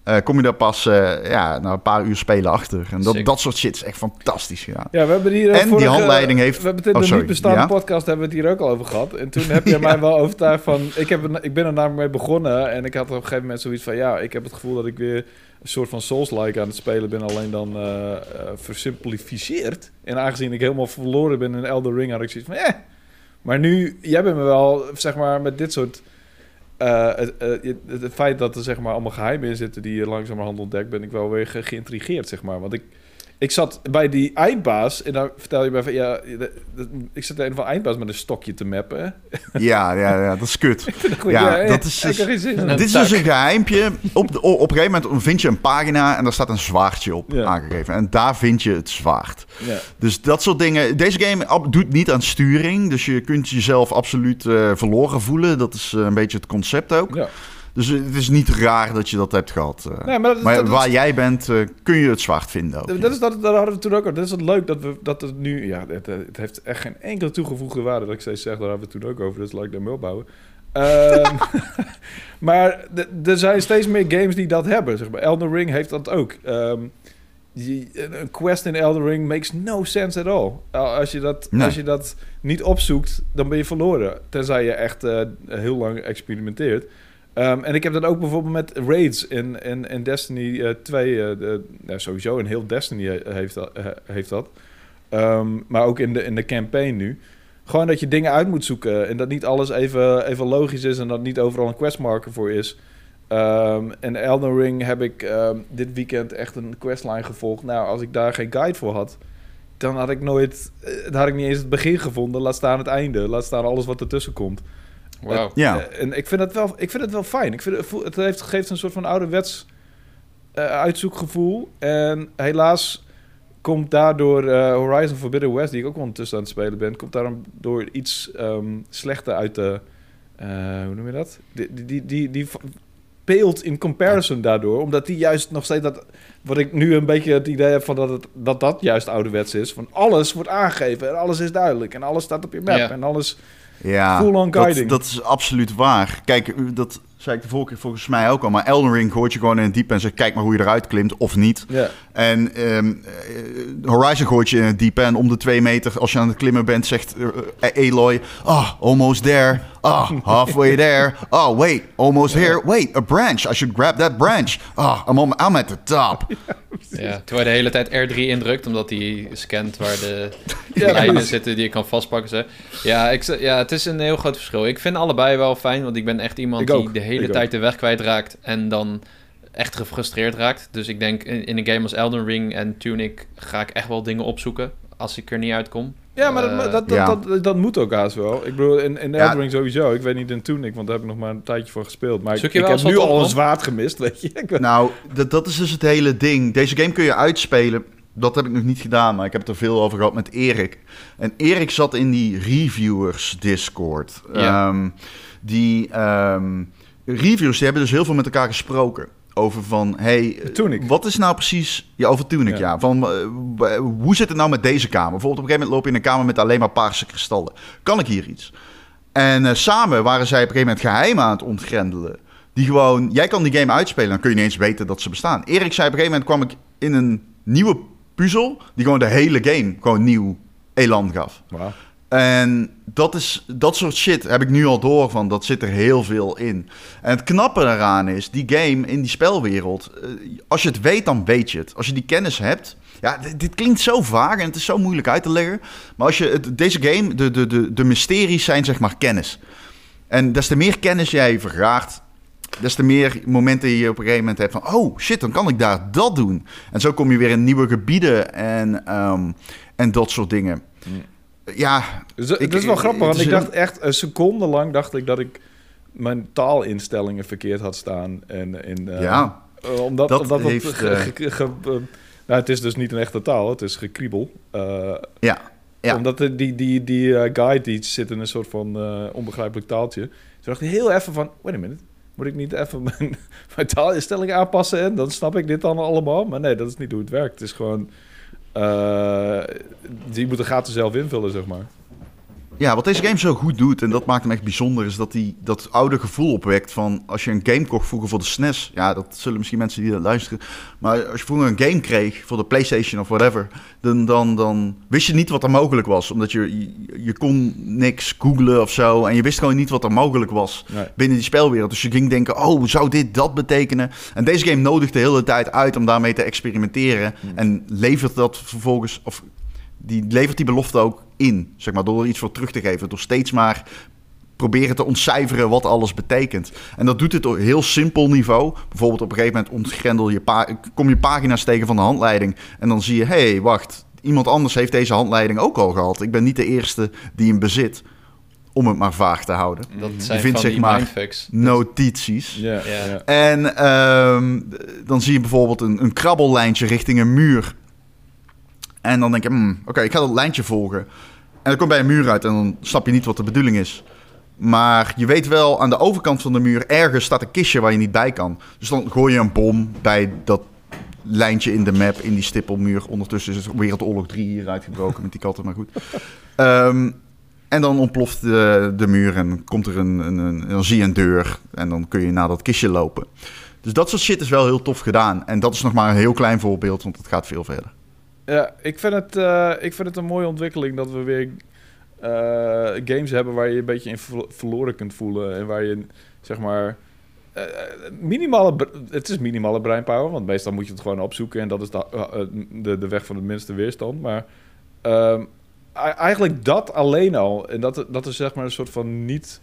eh, kom je daar pas eh, ja, na een paar uur spelen achter. En dat, dat soort shit is echt fantastisch gedaan. Ja, we hebben hier... eh, En die handleiding heeft- We hebben het in Oh, de niet bestaande Ja? podcast hebben we het hier ook al over gehad. En toen heb jij mij wel overtuigd van... Ik, heb, er- ik ben er namelijk mee begonnen. En ik had op een gegeven moment zoiets van... Ja, ik heb het gevoel dat ik weer een soort van Souls-like aan het spelen ben. Alleen dan eh eh, versimplificeerd. En aangezien ik helemaal verloren ben in Elder Ring... had ik zoiets van... Eh. Maar nu, jij bent me wel, zeg maar, met dit soort... eh, het, eh, het, feit dat er zeg maar allemaal geheimen in zitten die je langzamerhand ontdekt, ben ik wel weer ge- geïntrigeerd, zeg maar. Want ik, ik zat bij die eindbaas en dan vertel je mij van ja, de- de- ik zat een van eindbaas met een stokje te mappen. Ja, ja, ja, dat is kut. Goed, Ja, dat is dus- Dit is dus een geheimpje. Op, de, op een gegeven moment vind je een pagina en daar staat een zwaardje op Ja. aangegeven. En daar vind je het zwaard. Ja. Dus dat soort dingen. Deze game doet niet aan sturing. Dus je kunt jezelf absoluut eh, verloren voelen. Dat is eh, een beetje het concept ook. Ja. Dus eh, het is niet raar dat je dat hebt gehad. eh. Nee, maar dat, is- maar dat, waar jij bent, eh, kun je het zwaard vinden. Ook, dat, is, dat, dat hadden we toen ook al. Dat is wat leuk dat we dat het nu. Ja, het, het heeft echt geen enkele toegevoegde waarde dat ik steeds zeg. Daar hadden we het toen ook over. Dus laat ik daarmee opbouwen. Ehm, maar er zijn steeds meer games die dat hebben. Zeg maar. Elden Ring heeft dat ook. Ehm, die- een quest in Elden Ring makes no sense at all. Al- Als je dat, Nee. als je dat niet opzoekt, dan ben je verloren. Tenzij je echt eh, heel lang experimenteert. Ehm, en ik heb dat ook bijvoorbeeld met raids in, in, in Destiny eh 2. eh, de, nou, sowieso in heel Destiny he- heeft dat. eh, heeft dat. Ehm, maar ook in de, in de campaign nu. Gewoon dat je dingen uit moet zoeken. En dat niet alles even, even logisch is. En dat niet overal een questmarker voor is. Ehm en Elden Ring heb ik dit weekend echt een questline gevolgd. Nou, als ik daar geen guide voor had, dan had ik nooit, eh, dan had ik niet eens het begin gevonden. Laat staan het einde. Laat staan alles wat ertussen komt. Wauw. Ja. Eh, en ik vind het wel, ik vind het wel fijn. Ik vind het, het heeft, geeft een soort van ouderwets eh uitzoekgevoel. En helaas komt daardoor eh, Horizon Forbidden West, die ik ook ondertussen aan het spelen ben, komt daardoor iets ehm, slechter uit de. eh, hoe noem je dat? Die, die, die, die, peelt in comparison daardoor, omdat die juist nog steeds dat. Wat ik nu een beetje het idee heb van dat het, dat, dat juist ouderwets is. Van alles wordt aangegeven en alles is duidelijk en alles staat op je map Ja. en alles. Ja, Full-on dat, guiding. dat is absoluut waar. Kijk, dat zei ik de vorige keer volgens mij ook al. Maar Elden Ring gooit je gewoon in het diepe en zegt... kijk maar hoe je eruit klimt of niet. Ja. En ehm, eh, Horizon gooit je in het diepe en om de twee meter... als je aan het klimmen bent, zegt eh, Aloy... ah, almost there. Ah, halfway there. Oh, wait, almost here. Wait, a branch. I should grab that branch. Ah, I'm, on, I'm at the top. Ja, terwijl je de hele tijd R3 indrukt, omdat hij scant waar de Ja, lijnen zitten die je kan vastpakken. Zo. Ja, ik, ja, het is een heel groot verschil. Ik vind allebei wel fijn, want ik ben echt iemand Ik die ook. de hele Ik tijd de weg kwijtraakt en dan echt gefrustreerd raakt. Dus ik denk in, in een game als Elden Ring en Tunic ga ik echt wel dingen opzoeken. als ik er niet uitkom. Ja, maar Eh, dat, dat, ja. dat, dat, dat moet ook haast wel. Ik bedoel, in, in Ja. Elden Ring sowieso. Ik weet niet in Tunic, want daar heb ik nog maar een tijdje voor gespeeld. Maar ik, ik heb nu al een zwaard gemist, weet je. Ik Nou, dat, dat is dus het hele ding. Deze game kun je uitspelen. Dat heb ik nog niet gedaan, maar ik heb het er veel over gehad met Erik. En Erik zat in die reviewers Discord. Ja. Ehm, die ehm, reviewers die hebben dus heel veel met elkaar gesproken. Over van, hey, wat is nou precies... Ja, over Tunic, ja. Ja. Van, eh, hoe zit het nou met deze kamer? Bijvoorbeeld op een gegeven moment loop je in een kamer met alleen maar paarse kristallen. Kan ik hier iets? En eh, samen waren zij op een gegeven moment geheimen aan het ontgrendelen. Die gewoon, jij kan die game uitspelen, dan kun je niet eens weten dat ze bestaan. Erik zei op een gegeven moment kwam ik in een nieuwe puzzel, die gewoon de hele game gewoon nieuw elan gaf. En dat, is, dat soort shit heb ik nu al door van, dat zit er heel veel in. En het knappe daaraan is, die game in die spelwereld, eh, als je het weet, dan weet je het. Als je die kennis hebt, ja, dit, klinkt zo vaag en het is zo moeilijk uit te leggen. Maar als je deze game, de, de, de, de mysteries zijn zeg maar kennis. En des te meer kennis jij vergaart, des te meer momenten je op een gegeven moment hebt van... oh shit, dan kan ik daar dat doen. En zo kom je weer in nieuwe gebieden en, ehm, en dat soort dingen. Dus, dat Ik- dat is wel grappig, het want ik dacht echt een seconde lang dacht ik dat ik mijn taalinstellingen verkeerd had staan. En, in, eh, ja. eh, omdat, dat omdat het heeft, ge- eh, ge- ge- nou, het is dus niet een echte taal, het is gekriebel. Ja, ja. Omdat die, die, die guide die zit in een soort van onbegrijpelijk taaltje. Toen dacht ik heel even van, wait a minute, moet ik niet even mijn, mijn taalinstellingen aanpassen en dan snap ik dit dan allemaal? Maar nee, dat is niet hoe het werkt. Het is gewoon, die moet de gaten zelf invullen, zeg maar. Ja, wat deze game zo goed doet, en dat maakt hem echt bijzonder, is dat hij dat oude gevoel opwekt van als je een game kocht vroeger voor de SNES. Ja, dat zullen misschien mensen die dat luisteren. Maar als je vroeger een game kreeg voor de PlayStation of whatever, dan, dan, dan wist je niet wat er mogelijk was. Omdat je, je, je kon niks googlen of zo. En je wist gewoon niet wat er mogelijk was Nee. binnen die spelwereld. Dus je ging denken, oh, zou dit dat betekenen? En deze game nodigt de hele tijd uit om daarmee te experimenteren. En levert dat vervolgens, of die levert die belofte ook in, zeg maar, door er iets voor terug te geven. Door steeds maar proberen te ontcijferen wat alles betekent. En dat doet het op heel simpel niveau. Bijvoorbeeld op een gegeven moment ontgrendel je kom je pagina's tegen van de handleiding. En dan zie je, hé, hey, wacht, iemand anders heeft deze handleiding ook al gehad. Ik ben niet de eerste die hem bezit. Om het maar vaag te houden. Dat zijn Je vindt, van zeg die maar, mindfucks. Notities. Ja, Ja. ja. En ehm, dan zie je bijvoorbeeld een, een krabbellijntje richting een muur. En dan denk je, hmm, oké, ik ga dat lijntje volgen. En dan kom je bij een muur uit en dan snap je niet wat de bedoeling is. Maar je weet wel, aan de overkant van de muur ergens staat een kistje waar je niet bij kan. Dus dan gooi je een bom bij dat lijntje in de map, in die stippelmuur. Ondertussen is Wereldoorlog 3 hier uitgebroken met die katten, maar goed. Ehm, en dan ontploft de, de muur en komt er een, een, een, dan zie je een deur. En dan kun je naar dat kistje lopen. Dus dat soort shit is wel heel tof gedaan. En dat is nog maar een heel klein voorbeeld, want het gaat veel verder. Ja, ik vind, het, eh, ik vind het een mooie ontwikkeling dat we weer eh, games hebben waar je een beetje in ver- verloren kunt voelen. En waar je, zeg maar, eh, minimale, het is minimale breinpower, want meestal moet je het gewoon opzoeken en dat is de, de, weg van het minste weerstand. Maar ehm, eigenlijk dat alleen al, en dat, dat is zeg maar een soort van niet,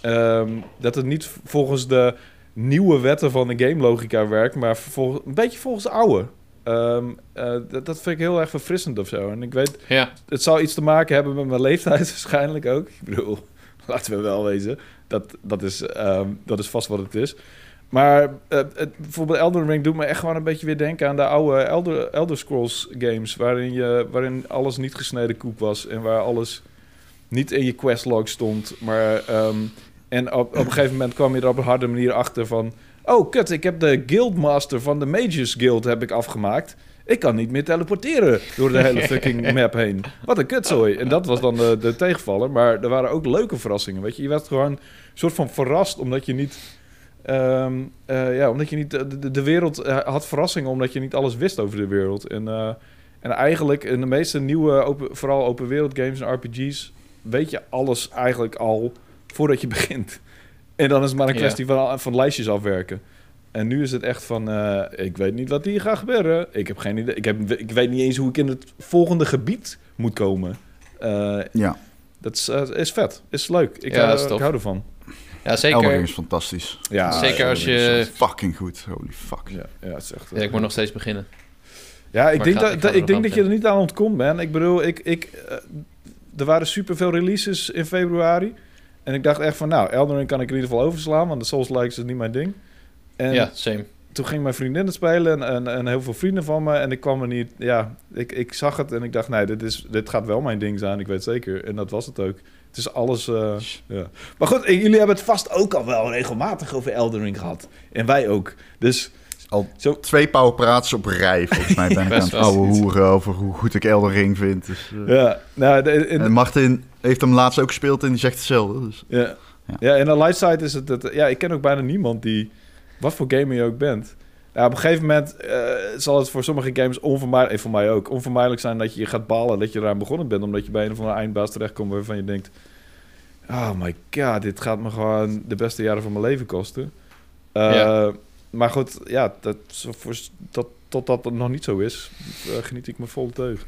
ehm, dat het niet volgens de nieuwe wetten van de game logica werkt, maar een beetje volgens de oude. Ehm, eh, dat, dat vind ik heel erg verfrissend of zo. En ik weet, Ja, het zal iets te maken hebben met mijn leeftijd waarschijnlijk ook. Ik bedoel, laten we wel wezen. Dat, dat, is, ehm, dat is vast wat het is. Maar eh, het, bijvoorbeeld Elden Ring doet me echt gewoon een beetje weer denken aan de oude Elder, Elder Scrolls games. Waarin, je, waarin alles niet gesneden koek was. En waar alles niet in je questlog stond. Maar, ehm, en op, op een gegeven moment kwam je er op een harde manier achter van... Oh, kut, ik heb de Guildmaster van de Mages Guild heb ik afgemaakt. Ik kan niet meer teleporteren door de hele fucking map heen. Wat een kutzooi. En dat was dan de, de tegenvaller. Maar er waren ook leuke verrassingen, weet je. Je werd gewoon een soort van verrast, omdat je niet... ehm, eh, ja, omdat je niet... De, de- de wereld eh, had verrassingen, omdat je niet alles wist over de wereld. En, eh, en eigenlijk in de meeste nieuwe, open, vooral open wereld games en RPG's... weet je alles eigenlijk al voordat je begint. En dan is het maar een kwestie van, van lijstjes afwerken. En nu is het echt van, eh, ik weet niet wat hier gaat gebeuren. Ik heb geen idee. Ik, heb, ik weet niet eens hoe ik in het volgende gebied moet komen. Eh, Ja, dat is, eh, is vet. Is leuk. Ik, Ja, is ik hou ervan. ja Elden zeker. is fantastisch. Ja, Zeker als je- Fucking goed, holy fuck. Ja, ja, het is echt... Ja, ik moet nog steeds beginnen. Ja, ik Maar denk, ik ga- dat, ik ga ik nog denk dat je er niet aan ontkomt, man. Ik bedoel, ik, ik, er waren superveel releases in februari. En ik dacht echt van, nou, Elden Ring kan ik in ieder geval overslaan, want de Souls-likes is niet mijn ding. En ja, same. toen ging mijn vriendin het spelen en, en, en heel veel vrienden van me. En ik kwam er niet, ja, ik, ik zag het en ik dacht, nee, dit, is, dit gaat wel mijn ding zijn, ik weet het zeker. En dat was het ook. Het is alles, eh, ja. Maar goed, eh, jullie hebben het vast ook al wel regelmatig over Elden Ring gehad. En wij ook. Dus Al Zo- twee powerpraats op rij, volgens mij ben ik aan het oude hoeren over hoe goed ik Elden Ring vind. Dus, eh, ja, nou, de- in- En Martin heeft hem laatst ook gespeeld en die zegt hetzelfde. Dus. Ja. Ja. ja. in de light side is het, het... Ja, ik ken ook bijna niemand die... Wat voor gamer je ook bent. Ja, op een gegeven moment eh, zal het voor sommige games onvermijdelijk... En voor mij ook. Onvermijdelijk zijn dat je gaat balen dat je eraan begonnen bent. Omdat je bij een of andere eindbaas terechtkomt waarvan je denkt... Oh my god, dit gaat me gewoon de beste jaren van mijn leven kosten. Eh, Ja. Maar goed, ja, dat, voor, dat, totdat het nog niet zo is, eh, geniet ik me vol teug.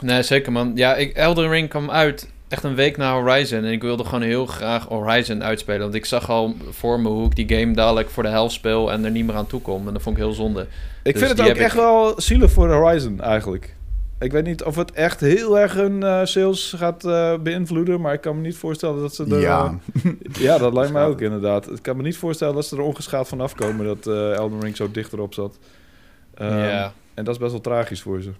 Nee, zeker man. Ja, ik, Elden Ring kwam uit echt een week na Horizon. En ik wilde gewoon heel graag Horizon uitspelen. Want ik zag al voor me hoe ik die game dadelijk voor de helft speel en er niet meer aan toe kom. En dat vond ik heel zonde. Ik Dus vind het die ook ik- echt wel zielig voor Horizon eigenlijk. Ik weet niet of het echt heel erg hun eh, sales gaat eh, beïnvloeden, maar ik kan me niet voorstellen dat ze er... Ja, eh, ja, dat lijkt mij ook inderdaad. Ik kan me niet voorstellen dat ze er ongeschaad van afkomen dat eh Elden Ring zo dichterop zat. Ehm, ja. En dat is best wel tragisch voor ze.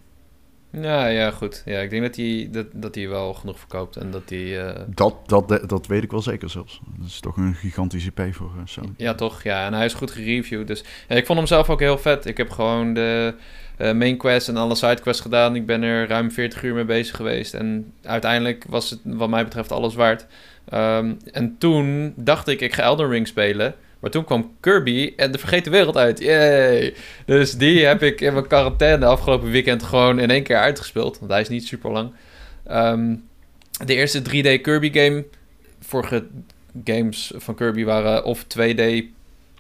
Ja, ja, goed. Ja, ik denk dat hij dat, dat hij wel genoeg verkoopt. En dat hij... eh, dat, dat, dat weet ik wel zeker zelfs. Dat is toch een gigantische IP voor eh, Sony. Ja, toch? Ja, en hij is goed gereviewd. Dus ja, ik vond hem zelf ook heel vet. Ik heb gewoon de eh, main quest en alle sidequests gedaan. Ik ben er ruim 40 uur mee bezig geweest. En uiteindelijk was het wat mij betreft alles waard. Ehm, en toen dacht ik, ik ga Elden Ring spelen. Maar toen kwam Kirby en de Vergeten Wereld uit. Yay! Dus die heb ik in mijn quarantaine afgelopen weekend gewoon in één keer uitgespeeld. Want hij is niet super lang. Ehm, de eerste 3D Kirby game. Vorige games van Kirby waren of 2D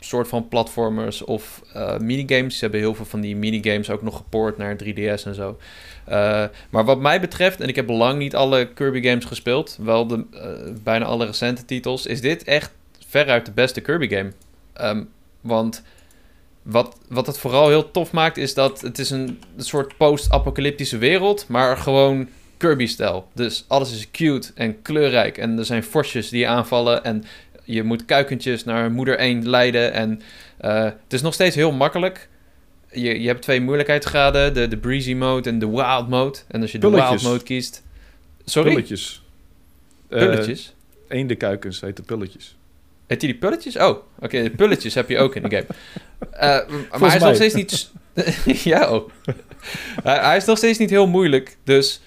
soort van platformers of eh, minigames. Ze hebben heel veel van die minigames ook nog gepoord naar 3DS en zo. Eh, maar wat mij betreft, en ik heb lang niet alle Kirby games gespeeld, wel de, eh, bijna alle recente titels, is dit echt veruit de beste Kirby game. Ehm, want wat, wat het vooral heel tof maakt, is dat het is een, een soort post-apocalyptische wereld, maar gewoon Kirby-stijl. Dus alles is cute en kleurrijk en er zijn forsjes die je aanvallen en je moet kuikentjes naar moeder 1 leiden. En eh, het is nog steeds heel makkelijk. Je, je hebt twee moeilijkheidsgraden, de, de breezy mode en de wild mode. En als je de Pulletjes. wild mode kiest... Sorry? Pulletjes. Eh, Pulletjes? Eendekuikens heten pulletjes. Heet die die pulletjes? Oh, oké, de pulletjes heb je ook in de game. Eh, maar hij is nog steeds niet... ja, oh. hij, hij is nog steeds niet heel moeilijk, dus...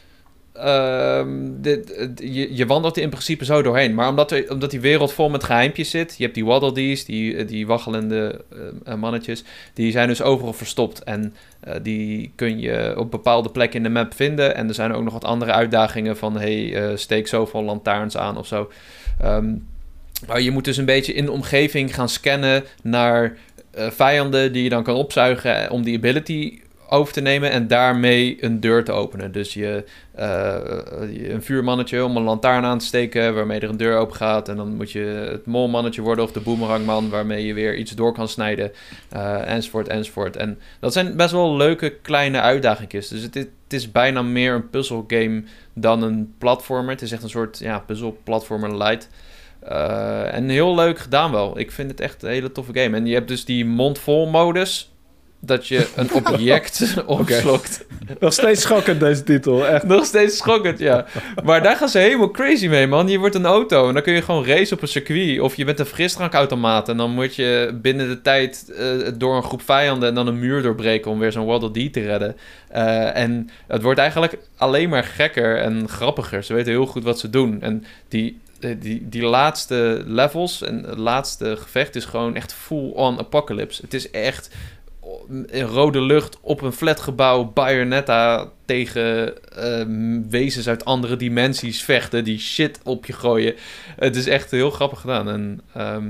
ehm, dit, je, je wandelt er in principe zo doorheen. Maar omdat, er, omdat die wereld vol met geheimpjes zit... Je hebt die Waddle Dees, die, die waggelende eh, eh, mannetjes... Die zijn dus overal verstopt. En eh, die kun je op bepaalde plekken in de map vinden. En er zijn ook nog wat andere uitdagingen van... Hey, eh, steek zoveel lantaarns aan of zo. Ehm, maar je moet dus een beetje in de omgeving gaan scannen naar eh, vijanden die je dan kan opzuigen eh, om die ability over te nemen en daarmee een deur te openen. Dus je, eh, je- een vuurmannetje om een lantaarn aan te steken waarmee er een deur open gaat. En dan moet je het molmannetje worden of de boomerangman waarmee je weer iets door kan snijden. enzovoort, enzovoort. En dat zijn best wel leuke kleine uitdagingjes. Dus het, is- het is bijna meer een puzzelgame dan een platformer. Het is echt een soort ja, puzzel-platformer light. Eh, en heel leuk gedaan wel. Ik vind het echt een hele toffe game. En je hebt dus die mondvol modus. Dat je een object opslokt. Nog steeds schokkend deze titel, echt. Nog steeds schokkend, ja. Maar daar gaan ze helemaal crazy mee, man. Je wordt een auto en dan kun je gewoon racen op een circuit. Of je bent een frisdrankautomaat en dan moet je binnen de tijd eh, door een groep vijanden en dan een muur doorbreken om weer zo'n Waddle Dee te redden. Eh, en het wordt eigenlijk alleen maar gekker en grappiger. Ze weten heel goed wat ze doen. En die, die, die laatste levels en het laatste gevecht is gewoon echt full-on apocalypse. Het is echt in rode lucht op een flatgebouw Bayonetta tegen ehm, wezens uit andere dimensies vechten die shit op je gooien. Het is echt heel grappig gedaan. En ehm,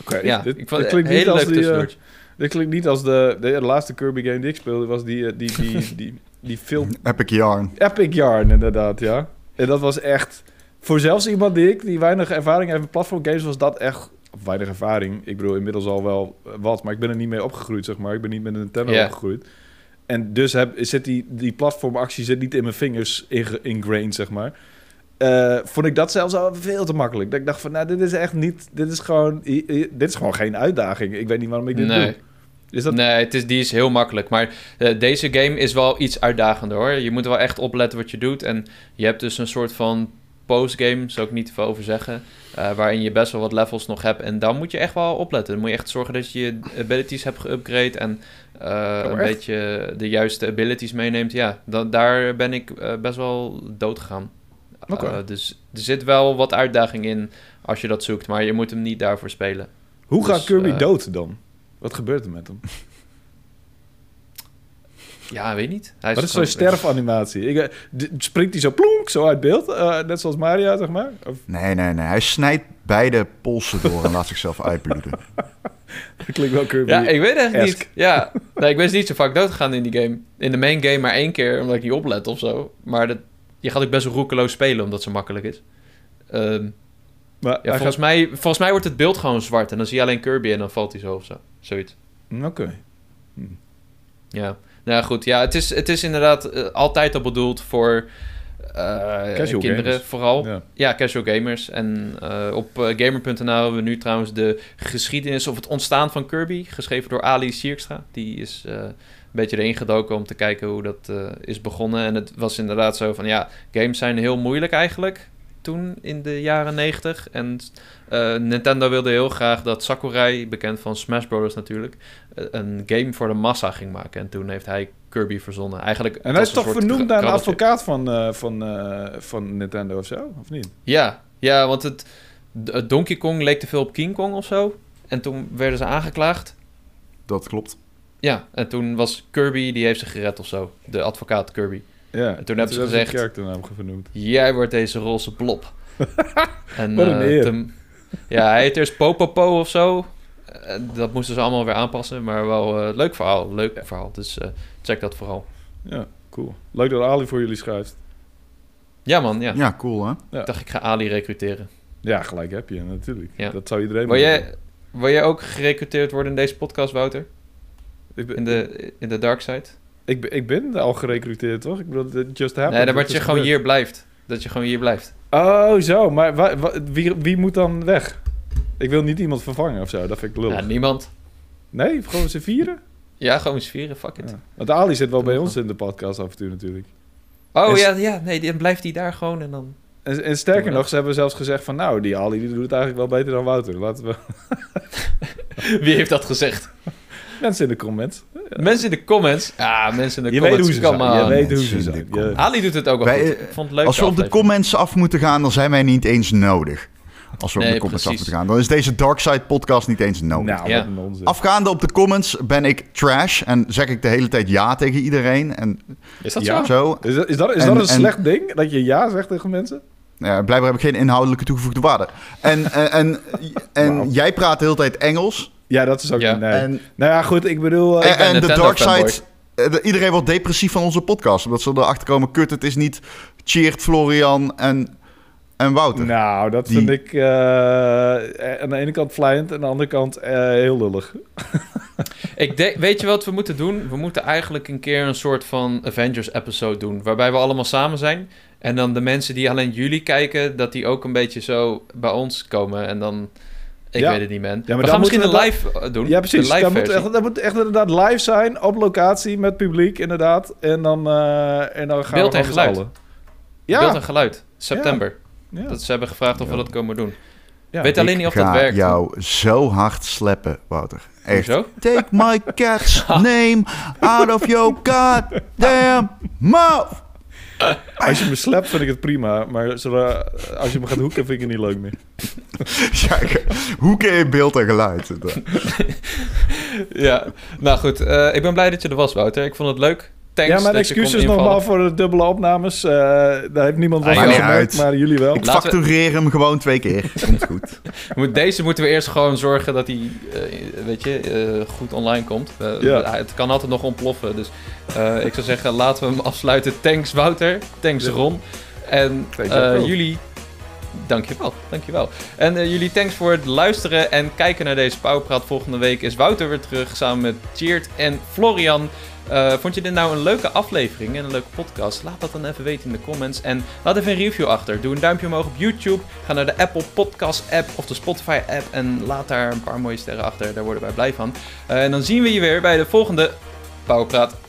Oké, ja, dit, ik vond het klinkt een niet hele als leuke die... eh, tussendoortje. dit klinkt niet als de, de, de laatste Kirby game die ik speelde, was die, eh, die, die, die, die film Epic Yarn. Epic Yarn, inderdaad, ja. En dat was echt... Voor zelfs iemand die ik, die weinig ervaring heeft met platformgames, was dat echt... Weinig ervaring. Ik bedoel, inmiddels al wel wat, maar ik ben er niet mee opgegroeid, zeg maar. Ik ben niet met een Nintendo Ja. opgegroeid. En dus heb, zit die, die platformactie zit niet in mijn vingers inge- ingrained, zeg maar. Eh, vond ik dat zelfs al veel te makkelijk. Dat ik dacht van, nou, dit is echt niet... Dit is gewoon, dit is gewoon geen uitdaging. Ik weet niet waarom ik dit Nee. doe. Is dat... Nee, het is, die is heel makkelijk. Maar eh, deze game is wel iets uitdagender hoor. Je moet wel echt opletten wat je doet. En je hebt dus een soort van postgame, zou ik niet te veel over zeggen. eh, waarin je best wel wat levels nog hebt. En dan moet je echt wel opletten. Dan moet je echt zorgen dat je je abilities hebt geüpgrade. En eh, Oh, een beetje de juiste abilities meeneemt. Ja, dan, daar ben ik eh, best wel dood gegaan. Dus er zit wel wat uitdaging in als je dat zoekt. Maar je moet hem niet daarvoor spelen. Hoe gaat Dus, Kirby dood dan? Wat gebeurt er met hem? Ja, weet niet. Hij Wat is zo'n sterfanimatie? Ik, eh, springt hij zo plonk, zo uit beeld? eh, net zoals Mario, zeg maar? Of, Nee, nee, nee. Hij snijdt beide polsen door en laat zichzelf uitbloeden. dat klinkt wel Kirby. Ja, ik weet echt Esk. niet. Ja, nee, ik ben niet zo vaak doodgegaan in die game. In de main game maar één keer, omdat ik niet oplet of zo. Maar dat, je gaat ook best wel roekeloos spelen, omdat zo makkelijk is. Ehm, maar ja, volgens, mij, volgens mij wordt het beeld gewoon zwart. En dan zie je alleen Kirby en dan valt hij zo of zo. Zoiets. Oké. Ja, nou ja, goed. Ja, het is, het is inderdaad eh, altijd al bedoeld voor eh, kinderen gamers. vooral. Ja. Ja, casual gamers. En eh, op gamer.nl hebben we nu trouwens de geschiedenis of het ontstaan van Kirby, geschreven door Ali Sierkstra. Die is een beetje erin gedoken om te kijken hoe dat is begonnen. En het was inderdaad zo van, ja, games zijn heel moeilijk eigenlijk toen in de jaren 90. En eh, Nintendo wilde heel graag dat Sakurai, bekend van Smash Bros. natuurlijk, eh, een game voor de massa ging maken. En toen heeft hij Kirby verzonnen. Eigenlijk En hij is toch vernoemd naar een advocaat van, eh, van, eh, van Nintendo of zo? Of niet? Ja, ja want het, Donkey Kong leek te veel op King Kong of zo. En toen werden ze aangeklaagd. Dat klopt. Ja, en toen was Kirby, die heeft zich gered of zo. De advocaat Kirby. Ja. En toen hebben ze gezegd-. Jij wordt deze roze blob. en, Wat een eh, ja, hij heet eerst Popopo of zo. Eh, dat moesten ze allemaal weer aanpassen. Maar wel eh, leuk verhaal, leuk verhaal. Dus eh, check dat vooral. Ja, cool. Leuk dat Ali voor jullie schrijft. Ja man, ja. Ja, cool hè? Ja. Ik dacht, ik ga Ali recruteren. Ja, gelijk heb je natuurlijk. Ja. Dat zou iedereen Wil moeten jij, wil jij ook gerecruiteerd worden in deze podcast, Wouter? Ik ben, In de, in de dark side? Ik, ben, ik ben al gerecruiteerd, toch? Ik bedoel, it just happened. Nee, dan Het dat je gewoon hier blijft. Dat je gewoon hier blijft. Oh, zo. Maar wa- wa- wie, wie moet dan weg? Ik wil niet iemand vervangen of zo. Dat vind ik lullig. Ja, niemand. Nee, gewoon z'n vieren? Ja, gewoon eens vieren, fuck it. Ja. Want Ali zit wel bij ons in de podcast af en toe natuurlijk. Oh ja, ja, nee, dan blijft hij daar gewoon en dan... En, en sterker nog, ze hebben zelfs gezegd van... Nou, die Ali die doet het eigenlijk wel beter dan Wouter. Laten we... Wie heeft dat gezegd? Mensen in de comments. Mensen in de comments. Ja, mensen in de Je weet comments. hoe ze Je weet hoe ze zijn. Ali doet het ook wel Wij, goed. eh, Ik vond het leuk. Als we op de comments af moeten gaan, dan zijn wij niet eens nodig. Als we op de comments af moeten gaan. Dan is deze Darkside podcast niet eens nodig. Nou, Ja. wat een onzin. Afgaande op de comments ben ik trash en zeg ik de hele tijd ja tegen iedereen. En Is dat Ja. zo? zo. Is dat, is dat, is En- dat een en- slecht ding? Dat je ja zegt tegen mensen? Ja, blijkbaar heb ik geen inhoudelijke toegevoegde waarde. En, en, en, en jij praat de hele tijd Engels. Ja, dat is ook Ja. Nee. En, nou ja, goed, ik bedoel... eh, Ik en, de dark side... eh, de- Iedereen wordt depressief van onze podcast. Omdat ze erachter komen, kut, het is niet Cheert, Florian en, en Wouter. nou, dat Die- vind ik eh, aan de ene kant vlijend... en aan de andere kant eh, heel lullig. Ik denk, weet je wat we moeten doen? We moeten eigenlijk een keer een soort van Avengers-episode doen. Waarbij we allemaal samen zijn. En dan de mensen die alleen jullie kijken, dat die ook een beetje zo bij ons komen. En dan. Ik Ja. weet het niet, man. maar we dan gaan misschien een live eh, doen. Ja, precies. Live dat, moet echt, dat moet echt inderdaad live zijn, op locatie, met publiek, inderdaad. En dan, eh, en dan gaan Beeld we en geluid. allen. Ja, Beeld en geluid. September. ja. Dat ze hebben gevraagd of we Ja. dat komen doen. ja. Weet alleen niet of ik dat ga werkt. jou zo hard sleppen, Wouter. Echt. Hoezo? Take my cat's name out of your goddamn mouth. Als je me slapt, vind ik het prima. Maar zodra, als je me gaat hoeken, vind ik het niet leuk meer. Ja, hoe kun je beeld en geluid? Ja, nou goed. eh, ik ben blij dat je er was, Wouter. Ik vond het leuk. Thanks ja, mijn excuses nogmaals voor de dubbele opnames. Eh, daar heeft niemand wat Ah, van gemerkt, maar jullie wel. Ik we- factureer hem gewoon twee keer. Komt goed. Deze moeten we eerst gewoon zorgen dat hij, eh, weet je, eh, goed online komt. Ja. Het kan altijd nog ontploffen. Dus eh, ik zou zeggen, laten we hem afsluiten. Thanks Wouter. Thanks. Ron. En eh, jullie Dankjewel, dankjewel. En uh, jullie thanks voor het luisteren en kijken naar deze Powerpraat. Volgende week is Wouter weer terug samen met Cheert en Florian. Uh, vond je dit nou een leuke aflevering en een leuke podcast? Laat dat dan even weten in de comments. En laat even een review achter. Doe een duimpje omhoog op YouTube. Ga naar de Apple Podcast app of de Spotify app. En laat daar een paar mooie sterren achter. Daar worden wij blij van. Uh, en dan zien we je weer bij de volgende Powerpraat.